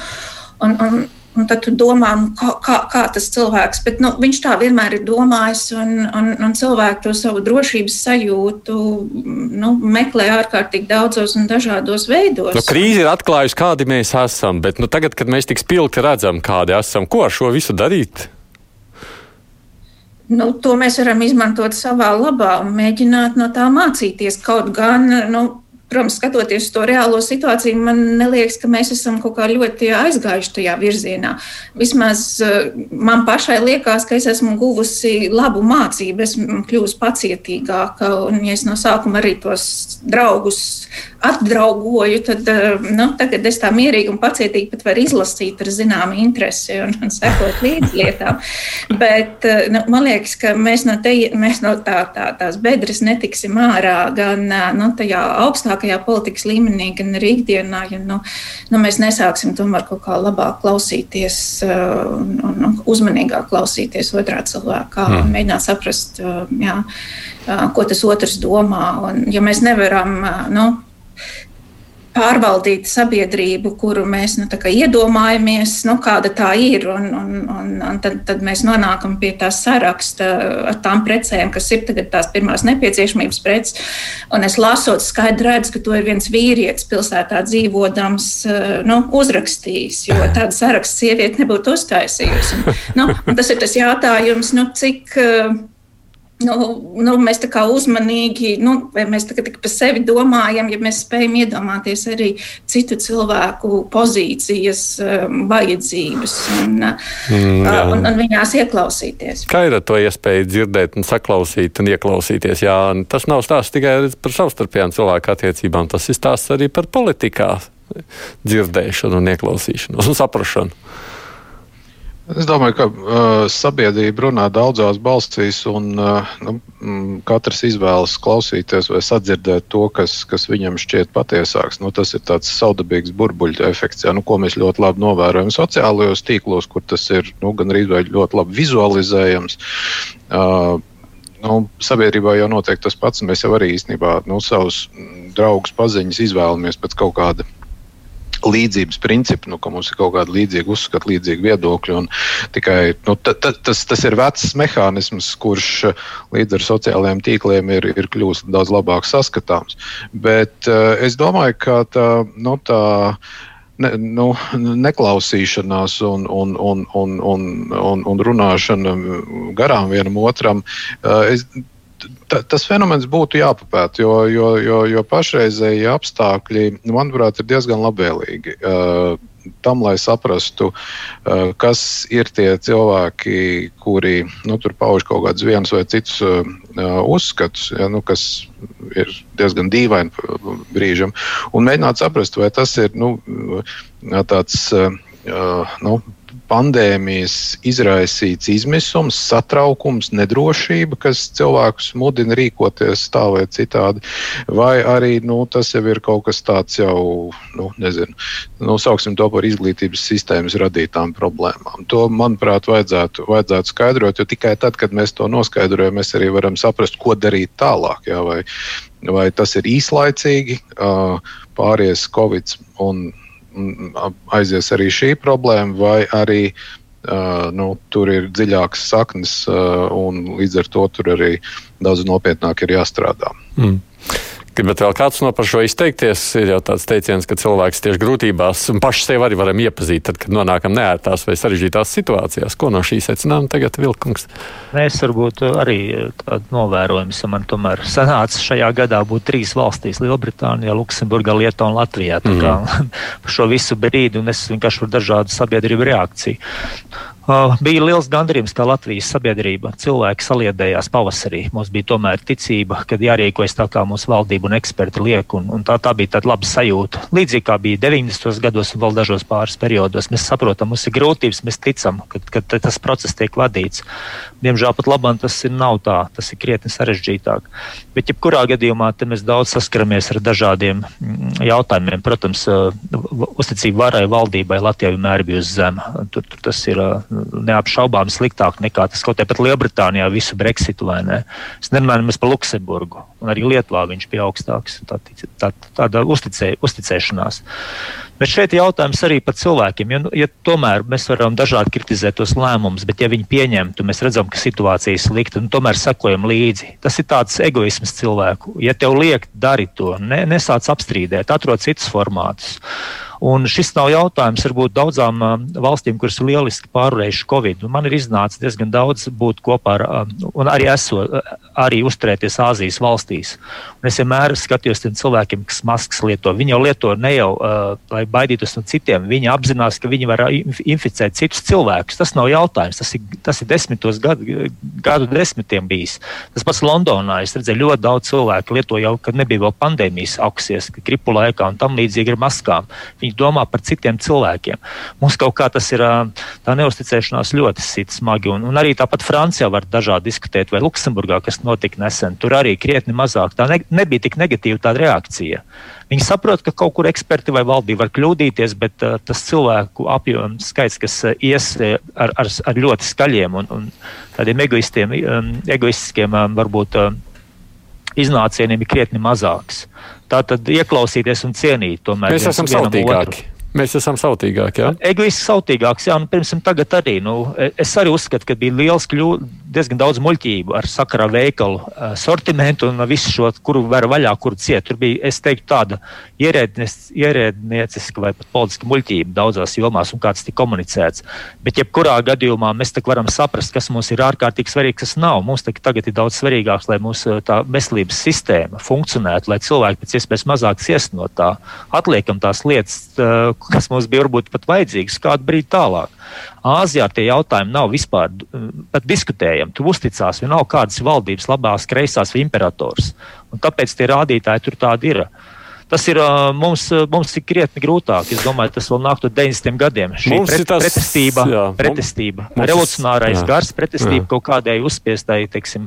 un, un, Un tad tu domā, nu, kā, kā, kā tas cilvēks, bet nu, viņš tā vienmēr ir domājis, un, un, un cilvēki to savu drošības sajūtu nu, meklē ārkārtīgi daudzos un dažādos veidos. Nu, krīze ir atklājusi, kādi mēs esam, bet nu, tagad, kad mēs tik spilgti redzam, kādi esam, ko ar šo visu darīt? Nu, to mēs varam izmantot savā labā un mēģināt no tā mācīties. Kaut gan nu, Protams, skatoties uz to reālo situāciju, man liekas, ka mēs esam kaut kā ļoti aizgājuši tajā virzienā. Vismaz eh, man pašai liekas, ka es esmu guvusi labu mācību, esmu kļuvusi pacietīgāka. Un, ja es no sākuma arī tos draugus atdraugoju, tad eh, nu, tagad es tā mierīgi un pacietīgi pat varu izlasīt ar zināmu interesi un, un sekot līdzi lietām. Bet eh, nu, man liekas, ka mēs no, te, mēs no tā, tā, tās bedres netiksim ārā gan nu, tajā augstākajā augstākajā politikas līmenī, gan arī ikdienā, ja nu, nu, mēs nesāksim tomēr kaut kā labāk klausīties uh, un, un uzmanīgāk klausīties otrā cilvēkā mm. un mēģināt saprast, uh, jā, uh, ko tas otrs domā. Un, ja mēs nevaram nu, pārvaldīt sabiedrību, kuru mēs nu, iedomājamies, nu, kāda tā ir. Un, un, un, un tad, tad mēs nonākam pie tā saraksta ar tām precēm, kas ir tagad tās pirmās nepieciešamības preces. Un es lasot, skaidri redzu, ka to ir viens vīrietis pilsētā dzīvodams nu, uzrakstījis, jo tādu sarakstu sieviete nebūtu uztaisījusi. Un, nu, tas ir tas jautājums, nu, cik Nu, nu, mēs tā kā uzmanīgi, nu, vai mēs tā kā par sevi domājam, ja mēs spējam iedomāties arī citu cilvēku pozīcijas, um, vajadzības un, mm, jā. un, un viņās ieklausīties. Kā ir ar to iespēju dzirdēt, un saklausīt un ieklausīties? Jā, tas nav stāsts tikai par savstarpējām cilvēku attiecībām, tas ir stāsts arī par politikā dzirdēšanu un ieklausīšanos un saprašanu. Es domāju, ka uh, sabiedrība runā daudzās balsīs, un uh, nu, mm, katrs izvēlas klausīties vai sadzirdēt to, kas, kas viņam šķiet patiesāks. Nu, tas ir tāds saudabīgs burbuļu efekts, jā, nu, ko mēs ļoti labi novērojam sociālajos tīklos, kur tas ir nu, gan arī ļoti labi vizualizējams. Uh, nu, sabiedrībā jau notiek tas pats, mēs jau arī īstenībā nu, savus draugus paziņas izvēlamies pēc kaut kāda līdzības principu, nu, ka mums ir kaut kāda līdzīga uzskata, līdzīga viedokļa. Tikai nu, t, t, tas, tas ir vecs mehānisms, kurš līdz ar sociālajiem tīkliem ir, ir kļuvis daudz labāk saskatāms. Bet uh, es domāju, ka tā. Nu, tā ne, nu, neklausīšanās un, un, un, un, un, un, un runāšana garām vienam otram. Uh, es, tas fenomens būtu jāpapēta, jo, jo, jo, jo pašreizēji apstākļi, manuprāt, ir diezgan labvēlīgi. Uh, tam, lai saprastu, uh, kas ir tie cilvēki, kuri nu, tur pauž kaut kādus vienus vai citus uh, uzskatus, ja, nu, kas ir diezgan dīvaini brīžam, un mēģināt saprast, vai tas ir nu, tāds. Uh, nu, pandēmijas izraisīts izmisums, satraukums, nedrošība, kas cilvēkus mudina rīkoties tā vai citādi, vai arī nu, tas jau ir kaut kas tāds jau, nu, nezinu, nu, sauksim to par izglītības sistēmas radītām problēmām. To, manuprāt, vajadzētu, vajadzētu skaidrot, jo tikai tad, kad mēs to noskaidrojam, mēs arī varam saprast, ko darīt tālāk. Jā, vai, vai tas ir īslaicīgi, pāries Covid un aizies arī šī problēma, vai arī uh, nu, tur ir dziļākas saknes, uh, un līdz ar to tur arī daudz nopietnāk ir jāstrādā. Mm. Gribat vēl kāds no par šo izteikties? Ir jau tāds teiciens, ka cilvēks tieši grūtībās un paši sevi arī varam iepazīt, tad, kad nonākam neērtās vai sarežģītās situācijās. Ko no šī secinājuma tagad vilkums? Es varbūt arī tādu novērojumu, ka man tomēr sanāca šajā gadā būt trīs valstīs - Lielbritānijā, Luksemburgā, Lietuvā un Latvijā. Tā kā mm. šo visu brīdi, un es vienkārši varu dažādu sabiedrību reakciju. Uh, bija liels gandarījums, ka Latvijas sabiedrība cilvēki saliedējās pavasarī. Mums bija tomēr ticība, ka jārīkojas tā, kā mūsu valdība un eksperti liek, un, un tā, tā bija tāda laba sajūta. Līdzīgi kā bija 90. gados un vēl dažos pāris periodos, mēs saprotam, mums ir grūtības, mēs ticam, ka, ka tas process tiek vadīts. Diemžēl pat labam tas ir nav tā, tas ir krietni sarežģītāk. Bet, jebkurā gadījumā, mēs daudz saskaramies ar dažādiem mm, jautājumiem. Protams, uh, uzticība varai valdībai Latvijai vienmēr bijusi zema. Tur, tur tas ir uh, neapšaubām sliktāk nekā tas kaut kādā Lielbritānijā visu Brexitu. Es nerunāju par Luksemburgu, un arī Lietuvā viņš bija augstāks. Tā, tā, tāda uzticē, uzticēšanās. Bet šeit ir jautājums arī par cilvēkiem. Ja, ja tomēr mēs varam dažādi kritizēt tos lēmumus, bet ja viņi pieņemtu, mēs redzam, ka situācija ir slikta, un tomēr sekojam līdzi. Tas ir tāds egoisms cilvēku. Ja tev liek, dari to, ne, nesāc apstrīdēt, atrod citus formātus. Un šis nav jautājums varbūt daudzām valstīm, kuras ir lieliski pārvarējušas Covid. Un man ir iznācis diezgan daudz būt kopā ar, un arī esot, arī uzturēties Āzijas valstīs. Un es vienmēr skatījos tiem cilvēkiem, kas maskas lieto. Viņi jau lieto ne jau, uh, lai baidītos no citiem. Viņi apzinās, ka viņi var inficēt citus cilvēkus. Tas nav jautājums. Tas ir, tas ir desmitos gadu, gadu desmitiem bijis. Tas pats Londonā. Es redzēju ļoti daudz cilvēku lieto jau, kad nebija vēl pandēmijas augsties, gripu laikā un tam līdzīgi ar maskām. Viņi domā par citiem cilvēkiem. Mums kaut kā tas ir tā neusticēšanās ļoti sit smagi. Un, un arī tāpat Francijā var dažādi diskutēt, vai Luksemburgā, kas notika nesen, tur arī krietni mazāk. Tā ne, nebija tik negatīva tā reakcija. Viņi saprot, ka kaut kur eksperti vai valdība var kļūdīties, bet uh, tas cilvēku apjoms skaits, kas uh, ies ar, ar, ar ļoti skaļiem un, un tādiem egoistiem, um, egoistiskiem, um, varbūt. Uh, iznācieniem ir krietni mazāks. Tā tad ieklausīties un cienīt tomēr. Mēs esam sautīgāki. Otru. Mēs esam sautīgāki. Ja? Egoists sautīgāks, jā, nu, pirmsim, tagad arī. Nu, es arī uzskatu, ka bija liels, kļū, diezgan daudz muļķību ar sakarā veikalu uh, sortimentu un visu šo, kuru var vaļā, kuru ciet. Tur bija, es teiktu, tāda ierēdnieciska vai pat politiska muļķība daudzās jomās un kāds tika komunicēts. Bet jebkurā gadījumā mēs varam saprast, kas mums ir ārkārtīgi svarīgi, kas nav. Mums tagad ir daudz svarīgāks, lai mūsu veselības sistēma funkcionētu, lai cilvēki pēc iespējas mazāk ciest no tā. Atliekam tās lietas, uh, kas mums bija varbūt pat vajadzīgas kādu brīdi tālāk. Āzijā tie jautājumi nav vispār pat diskutējami. Tu uzticās, vienalga kādas valdības, labās, kreisās vai imperators. Un tāpēc tie rādītāji tur tādi ir. Tas ir mums, mums ir krietni grūtāk. Es domāju, tas vēl nāk no 90. gadiem. Šī mums pret, tas, pretestība, jā, pretestība mums, revolucionārais jā, gars, pretestība jā. kaut kādai uzspiestai, teiksim,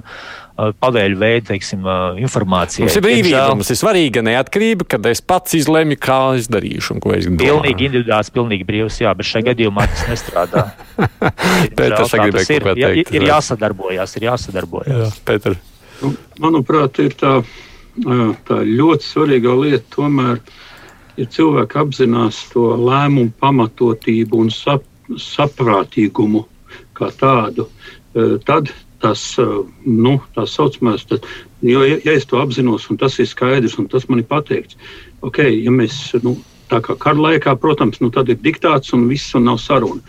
pavēļu veidu, teiksim, informācijai. Mums ir brīvība, mums ir svarīga neatkarība, kad es pats izlemju, kā es darīšu un ko es domāju. Pilnīgi individuāls, pilnīgi brīvs, jā, bet šajā gadījumā tas nestrādā. Pēters, tas ir, jā, ir jāsadarbojās, ir jāsadarbojās. Jā, Pēter. Nu, manuprāt, ir tā, tā ļoti svarīga lieta tomēr. Ja cilvēki apzinās to lēmumu pamatotību un sap, saprātīgumu kā tādu, tad tas, nu, tā saucamais, tad, jo, ja, ja es to apzinos, un tas ir skaidrs, un tas man ir pateikts, ok, ja mēs, nu, tā kā kara laikā, protams, nu, tad ir diktāts un viss, un nav saruna.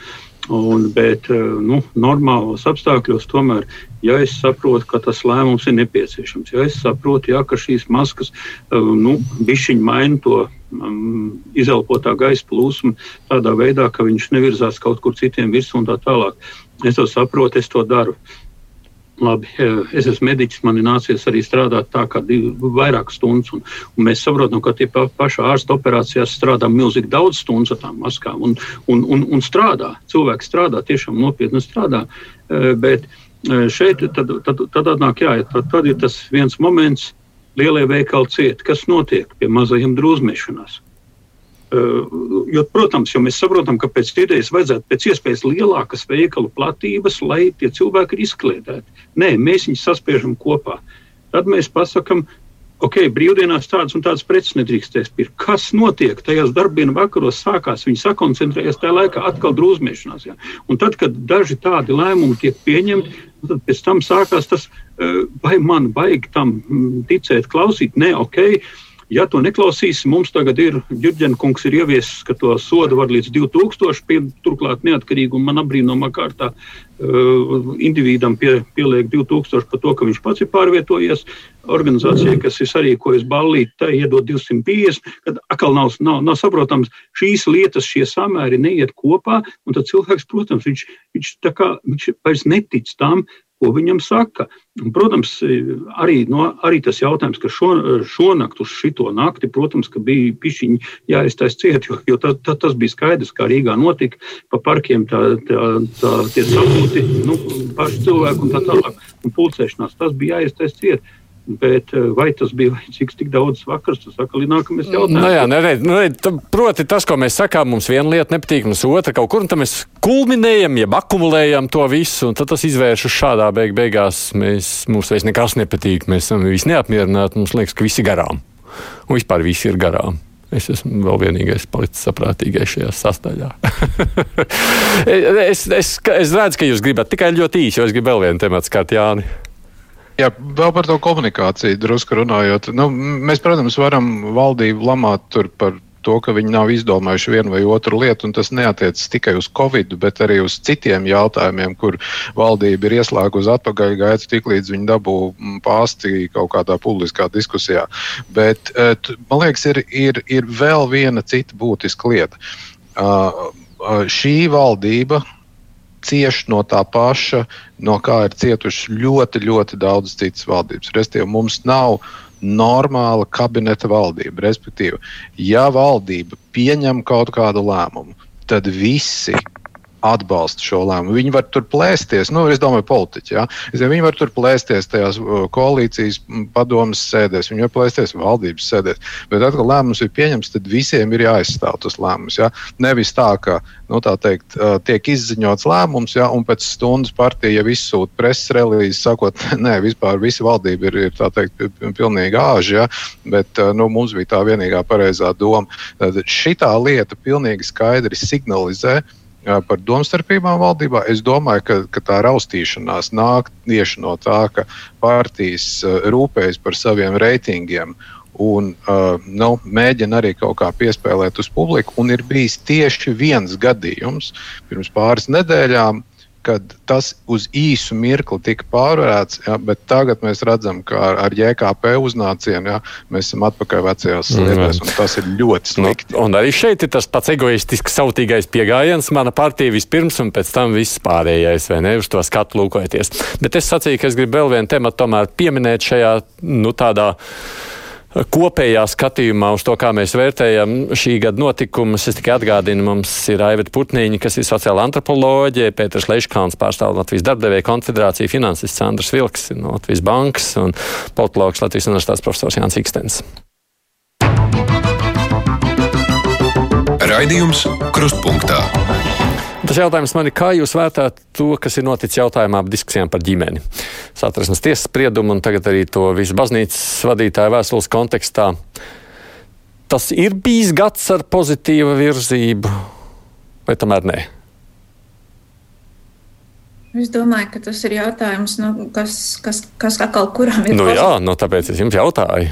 Un, bet nu, normālos apstākļos tomēr ja es saprotu, ka tas lēmums ir nepieciešams, ja es saprotu, ja, ka šīs maskas nu, bišķiņi maina to um, izelpotā gaisa plūsmu tādā veidā, ka viņš nevirzās kaut kur citiem virsū un tā tālāk. Es to saprotu, es to daru. Labi, es esmu mediķis, man ir nācies arī strādāt tā kā vairākas stundas. Un, un mēs saprotam, ka tie paši ārsta operācijās strādā milzīgi daudz stundu ar tām maskām. Un, un, un, un strādā, cilvēki strādā, tiešām nopietni strādā. Bet šeit tad, tad, tad atnāk, jā, tad, tad ir tas viens moments, lielie veikali ciet. Kas notiek pie mazajiem drūzmešanās? Jo, protams, jo mēs saprotam, ka pēc idejas vajadzētu pēc iespējas lielākas veikalu platības, lai tie cilvēki ir izkliedēti. Nē, mēs viņus saspiežam kopā. Tad mēs pasakām, ok, brīvdienās tādas un tādas preces nedrīkstēs pirkt. Kas notiek? Tajās darbdienu vakaros sākās, viņi sakoncentrējas tajā laikā atkal drūzmēšanās. Ja? Un tad, kad daži tādi lēmumi tiek pieņemti, tad pēc tam sākās tas, uh, vai man vajag tam ticēt, klausīt, nē, ok Ja to neklausīs, mums tagad ir Jurģenkungs ir ieviesis, ka to sodu var līdz 2000, pie, turklāt neatkarīgi un man apbrīnomā kārtā individam pie, pieliek 2000 par to, ka viņš pats ir pārvietojies. Organizācija, kas ir sarīkojusi ballīti, tai iedod 250, kad atkal nav, nav, nav saprotams, šīs lietas, šie samēri neiet kopā, tad cilvēks, protams, viņš, viņš, kā, viņš vairs netic tam, ko viņam saka. Un, protams, arī, no, arī tas jautājums, ka šo, šonakt uz šito nakti, protams, bija pišķiņi jāiztais ciet, jo, jo tā, tā, tas bija skaidrs, kā Rīgā notika. Pa parkiem tā, tā, tā, tie sapūti, nu, paši cilvēki un tā tālāk. Un pulcēšanās tas bija jāiztais ciet. Bet eh, vai tas bija vajadzīgs tik daudz vakars, tas atkal ir nākamais jautājums. Nu, jā, ne, ne, ne, proti, tas, ko mēs sakām, mums viena lieta nepatīk, mums otra kaut kur, un tad mēs kulminējam, jeb akumulējam to visu, un tad tas izvēršas šādā beig beigās. Mēs, mums vairs nekas nepatīk, mēs esam visi neapmierināti, mums liekas, ka visi garām. Un vispār visi ir garām. Es esmu vēl vienīgais palicis saprātīgais šajā sastāvā. es, es, es redzu, ka jūs gribat tikai ļoti īsi, jo es gribu vēl vienu tematu skart Jāni. Jā, vēl par to komunikāciju drusku runājot. Nu, mēs, protams, varam valdību lamāt par to, ka viņi nav izdomājuši vienu vai otru lietu, un tas neatiecas tikai uz Covid, bet arī uz citiem jautājumiem, kur valdība ir ieslēgusi atpakaļgaitu, tiklīdz viņi dabū pāsti kaut kādā publiskā diskusijā. Bet eh, man liekas, ir, ir, ir vēl viena cita būtiska lieta. Uh, šī valdība cieš no tā paša, no kā ir cietuši ļoti, ļoti daudz citas valdības. Restīvi, mums nav normāla kabineta valdība. Respektīvi, ja valdība pieņem kaut kādu lēmumu, tad visi atbalsta šo lēmumu. Viņi var tur plēsties, nu, es domāju, politiķi. Ja? Viņi var tur plēsties tajās koalīcijas padomas sēdēs, viņi var plēsties valdības sēdēs. Bet, kad lēmums ir pieņemts, tad visiem ir jāizstāv tas lēmums. Ja? Nevis tā, ka nu, tā teikt, tiek izziņots lēmums, ja? un pēc stundas partija jau izsūta preses relīzi, sakot, nē, vispār visa valdība ir, ir teikt, pilnīgi āža, ja? bet nu, mums bija tā vienīgā pareizā doma. Tad šitā lieta pilnīgi skaidri signalizē, par domstarpībām valdībā. Es domāju, ka, ka tā raustīšanās nāk tieši no tā, ka partijas rūpējas par saviem reitingiem un uh, nu, mēģina arī kaut kā piespēlēt uz publiku. Un ir bijis tieši viens gadījums pirms pāris nedēļām, kad tas uz īsu mirkli tika pārvarēts, ja, bet tagad mēs redzam, ka ar, ar JKP uznācienu ja, mēs esam atpakaļ vecajās mm. sliedēs, un tas ir ļoti slikti. Nu, un arī šeit ir tas pats egoistisks, sautīgais pieejams. Mana partija vispirms, un pēc tam viss pārējais, vai ne, uz to skatu lūkojoties. Bet es sacīju, ka es gribu vēl vienu tematu tomēr pieminēt šajā, nu, tādā kopējā skatījumā uz to, kā mēs vērtējam šī gada notikumus. Es tikai atgādinu, mums ir Aivita Putniņa, kas ir sociāla antropoloģija, Pēters Leiškāns pārstāv Latvijas darbdevēja konfederāciju, finansists Andrs Vilks no Latvijas bankas un politologs Latvijas universitātes profesors Jānis Ikstens. Raidījums Krustpunktā. Tas jautājums man ir, kā jūs vērtējat to, kas ir noticis jautājumā par diskusijām par ģimeni? Satversmes tiesas spriedumu un tagad arī to visu baznīcas vadītāju vēstules kontekstā. Tas ir bijis gads ar pozitīvu virzību, vai tomēr nē? Es domāju, ka tas ir jautājums, nu, kas, kas, kas atkal kuram ir. Nu, jā, nu, tāpēc es jums jautāju.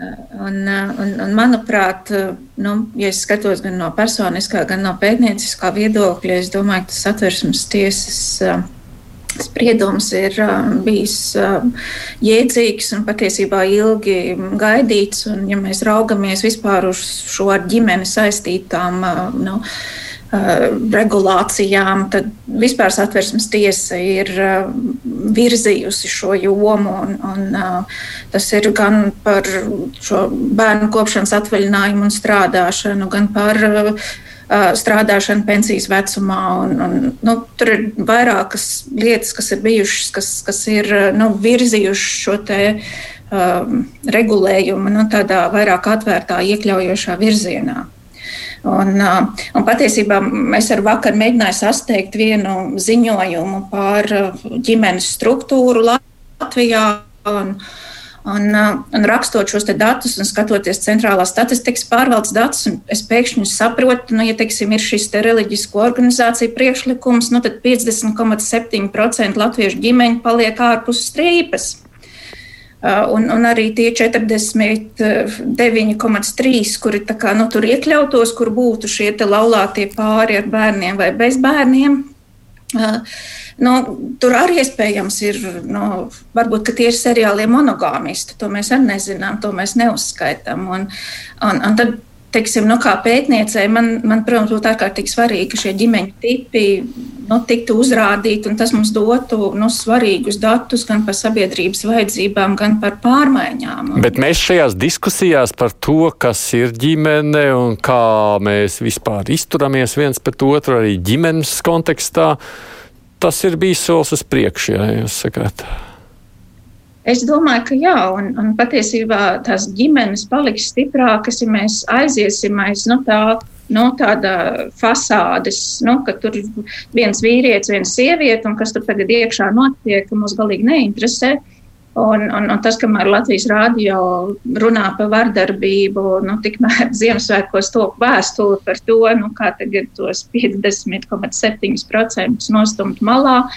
Un, un, un manuprāt, nu, ja es skatos gan no personiskā, gan no pētnieciskā viedokļa, es domāju, ka tas atversmes tiesas spriedums ir uh, bijis uh, jēdzīgs un patiesībā ilgi gaidīts. Un, ja mēs raugamies vispār uz šo ar ģimeni saistītām uh, nu, regulācijām, tad vispār satversmes tiesa ir virzījusi šo jomu. Un, un, tas ir gan par bērnu kopšanas atvaļinājumu un strādāšanu, gan par strādāšanu pensijas vecumā. Un, un, nu, tur ir vairākas lietas, kas ir bijušas, kas, kas ir nu, virzījušas šo te, um, regulējumu nu, tādā vairāk atvērtā, iekļaujošā virzienā. Un, un patiesībā es ar vakar mēģināju sasteikt vienu ziņojumu par ģimenes struktūru Latvijā. Un, uh, un rakstot šos datus un skatoties centrālās statistikas pārvaldes datus, es pēkšņi saprotu, nu, ja teiksim, ir šis te reliģisko organizāciju priekšlikums, nu, tad 50,7% latviešu ģimeņu paliek ārpus strīpas. Uh, un, un arī tie 49,3, kuri kā, nu, tur iekļautos, kur būtu šie laulātie pāri ar bērniem vai bez bērniem. Uh, Nu, tur arī iespējams ir, nu, varbūt tie ir seriālie monogāmisti. To mēs arī nezinām, to mēs neuzskaitām. Un, un, un tad, teiksim, nu, kā pētniecei, man, man, protams, būtu ārkārtīgi svarīgi, ka šie ģimeņu tipi nu, tiktu uzrādīti, un tas mums dotu nu, svarīgus datus gan par sabiedrības vajadzībām, gan par pārmaiņām. Bet mēs šajās diskusijās par to, kas ir ģimene un kā mēs vispār izturamies viens pret otru arī ģimenes kontekstā tas ir bijis solis uz priekšu, ja jūs sakāt. Es domāju, ka jā, un, un patiesībā tās ģimenes paliks stiprākas, ja mēs aiziesim aiz nu, tā, nu, tāda fasādes, nu, ka tur viens vīrietis, viena sieviete, un kas tur tagad iekšā notiek, mūs galīgi neinteresē. Uh, Un, un, un tas, kamēr Latvijas rādio runā par vardarbību, nu, tikmēr Ziemassvētkos to vēstuli par to, nu, kā tagad tos 50,7% nostumt malā, eh,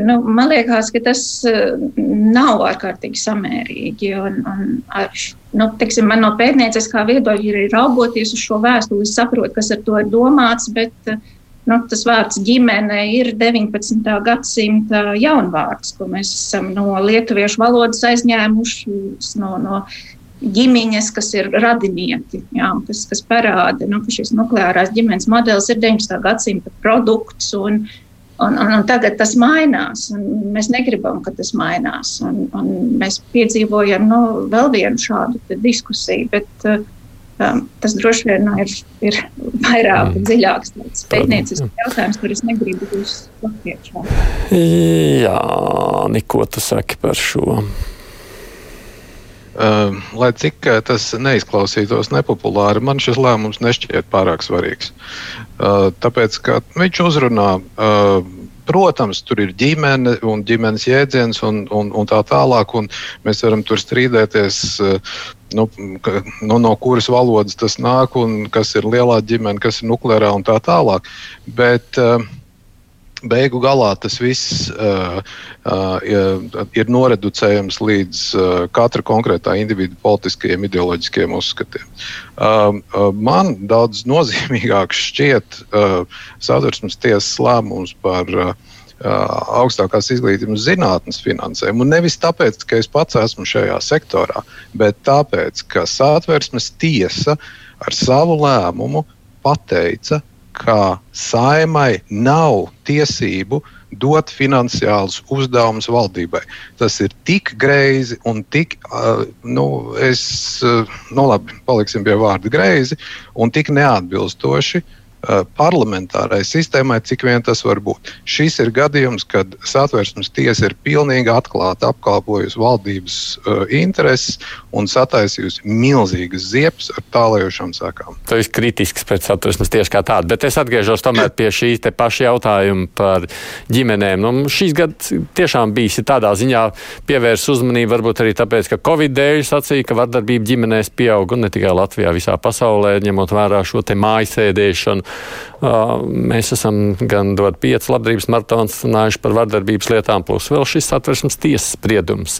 nu, man liekas, ka tas eh, nav ārkārtīgi samērīgi. Un, un ar, nu, teiksim, man no pētnieciskā viedokļa ir raugoties uz šo vēstuli, es saprotu, kas ar to ir domāts, bet uh, nu, tas vārds ģimene ir 19. gadsimta jaunvārds, ko mēs esam no lietuviešu valodas aizņēmuši no, no ģimenes, kas ir radinieki, jā, kas, kas parāda, nu, ka šis nukleārās ģimenes modelis ir 19. gadsimta produkts. Un, Un, un, un tagad tas mainās, un mēs negribam, ka tas mainās. Un, un mēs piedzīvojam nu, vēl vienu šādu diskusiju. Bet, uh, Um, tas droši vien nu, ir, ir vairāk mm. dziļāks pētniecisks jautājums, kur es negribu jūs plaķiešā. Jā, Niko, tu saki par šo? Uh, lai cik tas neizklausītos nepopulāri, man šis lēmums nešķiet pārāk svarīgs. Uh, tāpēc, ka viņš uzrunā uh, Protams, tur ir ģimene un ģimenes jēdziens un, un, un tā tālāk. Un mēs varam tur strīdēties, eh, nu, ka, nu, no kuras valodas tas nāk un kas ir lielā ģimene, kas ir nukleārā un tā tālāk. Bet, uh, beigu galā tas viss uh, uh, ir noreducējams līdz uh, katra konkrētā individu politiskajiem, ideoloģiskiem uzskatiem. Uh, uh, man daudz nozīmīgāks šķiet uh, satversmes tiesas lēmums par uh, augstākās izglītības zinātnes finansējumu. Un nevis tāpēc, ka es pats esmu šajā sektorā, bet tāpēc, ka satversmes tiesa ar savu lēmumu pateica, ka saimai nav tiesību dot finansiālus uzdevumus valdībai. Tas ir tik greizi un tik, uh, nu, es, uh, nu labi, paliksim pie vārda greizi un tik neatbilstoši uh, parlamentārai sistēmai, cik vien tas var būt. Šis ir gadījums, kad satversmes tiesa ir pilnīgi atklāti apkalpojusi valdības uh, intereses un sataisījusi milzīgas ziepes ar tālējošām sekām. Tas ir kritisks pret satversmes tiesu kā tādu, bet es atgriežos tomēr pie šī te paša jautājuma par ģimenēm. Nu, šīs gads tiešām bijis tādā ziņā pievērs uzmanību, varbūt arī tāpēc, ka Covid dēļ sacīja, ka vardarbība ģimenēs pieaug un ne tikai Latvijā, visā pasaulē, ņemot vērā šo te mājasēdēšanu Mēs esam gan dot pieci labdarības maratons runājuši par vardarbības lietām, plus vēl šis atversmes tiesas spriedums.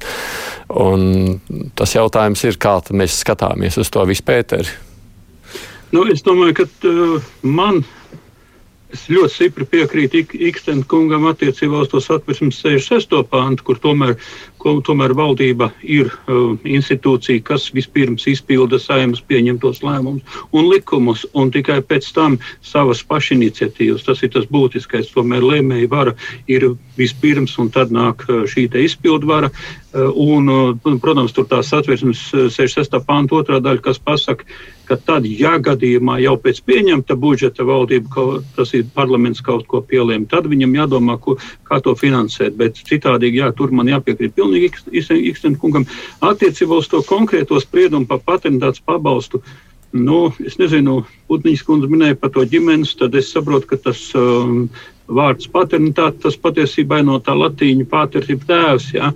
Un tas jautājums ir, kā mēs skatāmies uz to vispēteri. Nu, es domāju, ka uh, man Es ļoti stipri piekrītu Ikstena kungam attiecībā uz to satversmes 66. pāntu, kur tomēr, ko, tomēr valdība ir uh, institūcija, kas vispirms izpilda saimnes pieņemtos lēmumus un likumus, un tikai pēc tam savas pašiniciatīvas. Tas ir tas būtiskais. Tomēr lēmēja vara ir vispirms, un tad nāk uh, šī izpildu vara. Uh, un, uh, protams, tur tā satversmes 66. Uh, pānta otrā daļa, kas pasaka, ka tad, ja gadījumā jau pēc pieņemta budžeta valdība, kaut, tas ir parlaments kaut ko pielēma, tad viņam jādomā, ko, kā to finansēt. Bet citādi, jā, tur man jāpiekrīt pilnīgi Ikstena kungam. Attiecībā uz to konkrēto spriedumu par patentāts pabalstu. Nu, es nezinu, Putniņš kundze minēja par to ģimenes, tad es saprotu, ka tas um, vārds paternitāte, tas patiesībā no tā latīņu pāters ir tēvs. Ja?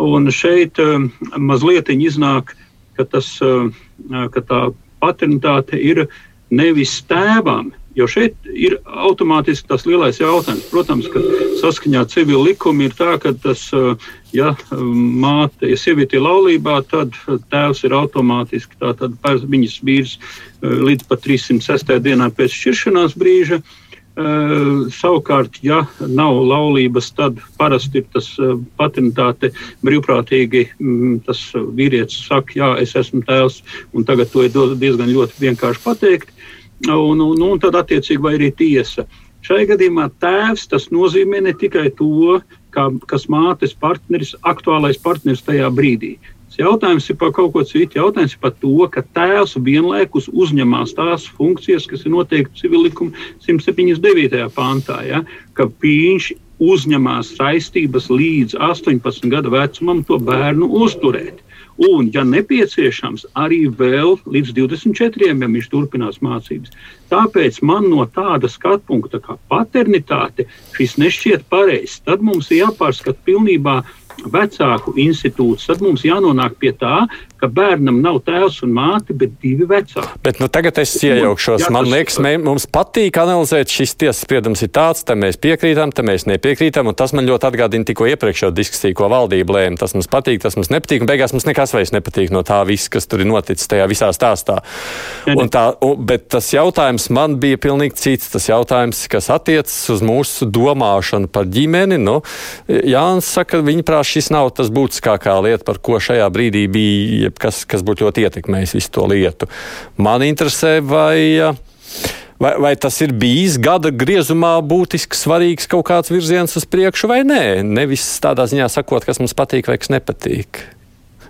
Un šeit um, mazliet iznāk, ka, tas, um, ka tā paternitāte ir nevis tēvam. Jo šeit ir automātiski tas lielais jautājums. Protams, ka saskaņā ar civilu likumu ir tā, ka tas, ja māte, ja sieviete ir laulībā, tad tēvs ir automātiski tātad viņas vīrs līdz pat 306. dienā pēc šķiršanās brīža. Uh, savukārt, ja nav laulības, tad parasti ir tas uh, patentāte brīvprātīgi. Mm, tas vīrietis saka, jā, es esmu tēvs, un tagad to ir diezgan ļoti vienkārši pateikt. Un, un, un tad, attiecīgi, vai arī tiesa. Šai gadījumā tēvs tas nozīmē ne tikai to, kā, kas mātes partneris, aktuālais partneris tajā brīdī. Jautājums ir par kaut ko citu. Jautājums ir par to, ka tēvs vienlaikus uzņemās tās funkcijas, kas ir noteikti civilikuma 179. pāntā. Ja, ka viņš uzņemās saistības līdz 18 gadu vecumam to bērnu uzturēt. Un, ja nepieciešams, arī vēl līdz 24, ja viņš turpinās mācības. Tāpēc man no tāda skatu punkta, kā paternitāte, šis nešķiet pareizs. Tad mums ir jāpārskata pilnībā vecāku institūts, tad mums jānonāk pie tā, ka bērnam nav tēvs un māte, bet divi vecāki. Bet nu, tagad es iejaukšos. Jā, Man liekas, mē, mums patīk analizēt, šis tiesas spriedums ir tāds, tam mēs piekrītam, tam mēs nepiekrītam, un tas man ļoti atgādina tikko iepriekšējo diskusiju, ko valdība lēma. Tas mums patīk, tas mums nepatīk, beigās mums nekas vairs nepatīk no tā viss, kas tur ir noticis tajā visā stāstā. Un tā, un, bet tas jautājums man bija pilnīgi cits. Tas jautājums, kas attiecas uz mūsu domāšanu par ģimeni. Nu, Jānis saka, viņa prāt šis nav tas būtiskākā lieta, par ko šajā brīdī bija kas, kas būtu ļoti ietekmējis visu to lietu. Man interesē, vai. Vai, vai tas ir bijis gada griezumā būtiski svarīgs kaut kāds virziens uz priekšu, vai nē? Nevis tādā ziņā sakot, kas mums patīk vai kas nepatīk.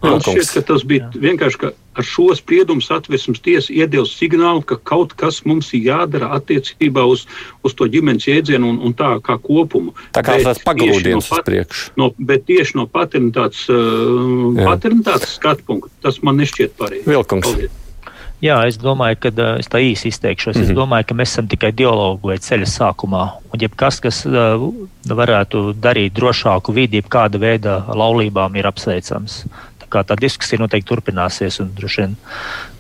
Man šķiet, ka tas bija Jā. vienkārši, ka ar šo spriedumu satversmes tiesa iedevis signālu, ka kaut kas mums ir jādara attiecībā uz, uz to ģimenes jēdzienu un, un tā kā kopumu. Tā kā tas pagrūdienas no, uz priekšu. No, bet tieši no paternitātes, uh, paternitātes skatu punkta tas man nešķiet pareizi. Vilkungs. Paldies. Jā, es domāju, ka uh, es tā īsi izteikšos. Mm -hmm. Es mhm. domāju, ka mēs esam tikai dialogu vai ceļa sākumā. Un jebkas, kas uh, varētu darīt drošāku vidi, jebkāda veida laulībām, ir apsveicams kā tā diskusija noteikti turpināsies, un droši vien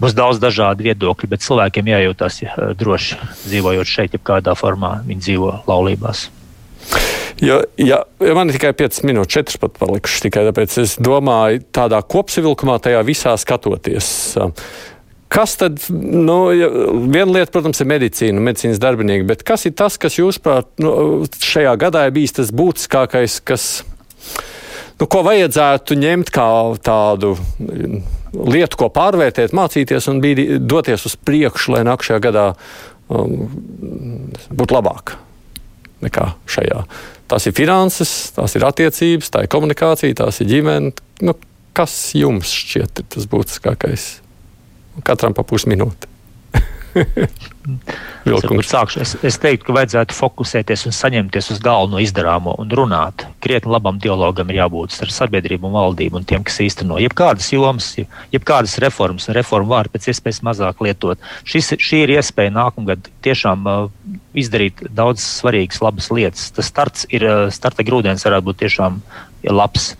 būs daudz dažādu viedokļu, bet cilvēkiem jājūtas ja, droši dzīvojot šeit, ja kādā formā viņi dzīvo laulībās. Jo, ja, ja man ir tikai 5 minūtes, 4 pat palikušas tikai tāpēc, es domāju, tādā kopsavilkumā tajā visā skatoties. Kas tad, nu, viena lieta, protams, ir medicīna, medicīnas darbinieki, bet kas ir tas, kas jūsuprāt nu, šajā gadā ir bijis tas būtiskākais, kas nu, ko vajadzētu ņemt kā tādu lietu, ko pārvērtēt, mācīties un bīdi, doties uz priekšu, lai nākamajā gadā um, būtu labāk nekā šajā. Tas ir finanses, tās ir attiecības, tā ir komunikācija, tās ir ģimene. Nu, kas jums šķiet tas būtiskākais? Katram pa pusminūti. es, es teiktu, ka vajadzētu fokusēties un saņemties uz galveno izdarāmo un runāt. Krietni labam dialogam ir jābūt starp sabiedrību un valdību un tiem, kas īsteno jebkādas jomas, jebkādas reformas un reformu vārdu pēc iespējas mazāk lietot. Šis, šī ir iespēja nākamgad tiešām uh, izdarīt daudz svarīgas, labas lietas. Tas starts ir, uh, starta grūdienis varētu būt tiešām labs.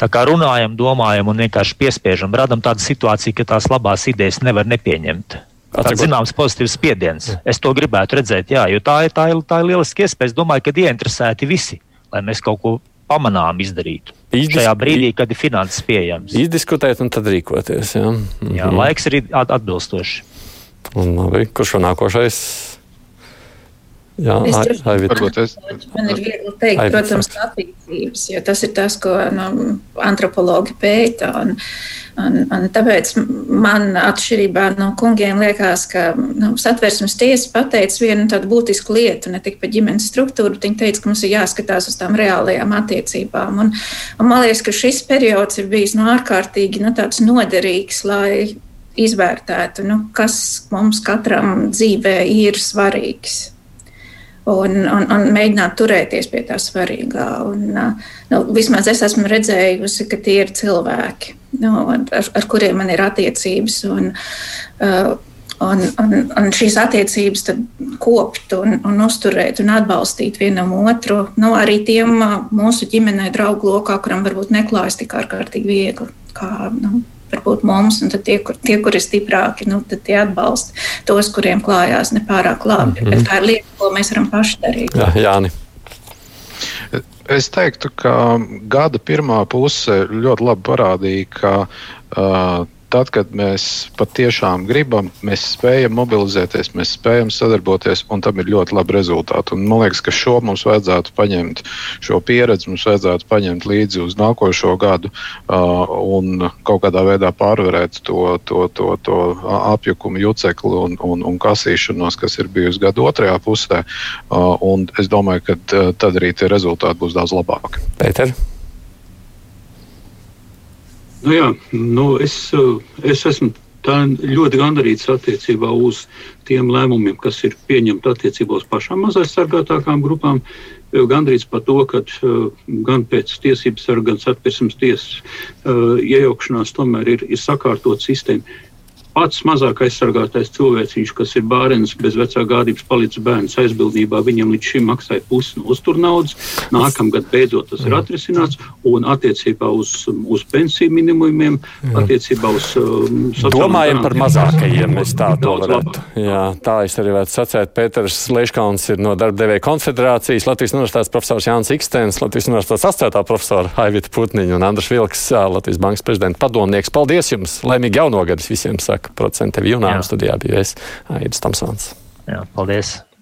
Tā kā runājam, domājam un vienkārši piespiežam, radam tādu situāciju, ka tās labās idejas nevar nepieņemt. Tāds zināms pozitīvs spiediens. Es to gribētu redzēt, jā, jo tā ir, tā ir, tā ir lieliski iespēja. Es domāju, ka ieinteresēti visi, lai mēs kaut ko pamanām izdarītu. Izdisk... Šajā brīdī, kad ir finanses pieejams. Izdiskutēt un tad rīkoties. Jā, mhm. jā laiks ir atbilstošs. Labi, kurš vēl nākošais? Jā, es. Man ir viegli teikt, Ai, protams, attīstības, jo tas ir tas, ko nu, antropologi pēta. Un, un, un tāpēc man atšķirībā no kungiem liekas, ka nu, satversmes tiesa pateica vienu tādu būtisku lietu, ne tikai par ģimenes struktūru, bet viņa teica, ka mums ir jāskatās uz tām reālajām attiecībām. Un, un man liekas, ka šis periods ir bijis nu, ārkārtīgi nu, tāds noderīgs, lai izvērtētu, nu, kas mums katram dzīvē ir svarīgs un, un, un mēģināt turēties pie tā svarīgā. Un, nu, vismaz es esmu redzējusi, ka tie ir cilvēki, nu, ar, ar kuriem man ir attiecības. Un, uh, Un, un, un šīs attiecības kopt un, un uzturēt un atbalstīt vienam otru. Nu, arī tiem uh, mūsu ģimenē, draugu lokā, kuram varbūt neklājas tik ārkārtīgi viegli, kā nu, varbūt mums, un tie, kur, tie, kur ir stiprāki, nu, tie atbalsta tos, kuriem klājās nepārāk labi. Mm -hmm. Bet tā ir lieta, ko mēs varam paši darīt. Jā, Jāni. Es teiktu, ka gada pirmā puse ļoti labi parādīja, ka uh, tad, kad mēs patiešām gribam, mēs spējam mobilizēties, mēs spējam sadarboties, un tam ir ļoti labi rezultāti. Un man liekas, ka šo mums vajadzētu paņemt, šo pieredzi mums vajadzētu paņemt līdzi uz nākošo gadu uh, un kaut kādā veidā pārvarēt to, to, to, to apjukumu jucekli un, un, un kasīšanos, kas ir bijusi gada otrajā pusē. Uh, es domāju, ka uh, tad arī tie rezultāti būs daudz labāki. Pēter. Nu, jā, nu, es, es esmu ļoti gandarīts attiecībā uz tiem lēmumiem, kas ir pieņemti attiecībā uz pašām mazaizsargātākām grupām. Gandrīz par to, ka uh, gan pēc tiesības gan satversmes tiesas iejaukšanās tomēr ir, ir sakārtot sistēmu. Pats mazāk aizsargātais cilvēciņš, kas ir bērns bez vecā gādības, palicis bērns aizbildnībā, viņam līdz šim maksāja pusi no uzturnaudas. Nākamgad beidzot tas ir atrisināts, un attiecībā uz, uz pensiju minimumiem, attiecībā uz um, Domājam par mazākajiem, mēs tā to varētu. Jā, tā es arī varētu sacēt. Pēters Leiškauns ir no darba devēja konfederācijas, Latvijas universitātes profesors Jānis Ikstens, Latvijas universitātes asociētā profesora Aivita Putniņa un Andrs Vilks, Latvijas bankas prezidenta padomnieks. Paldies jums! Laimīgi jaunogadus visiem saka! Procentu tev jūnām studijā bija es, Aidis Tamsons. Jā, paldies!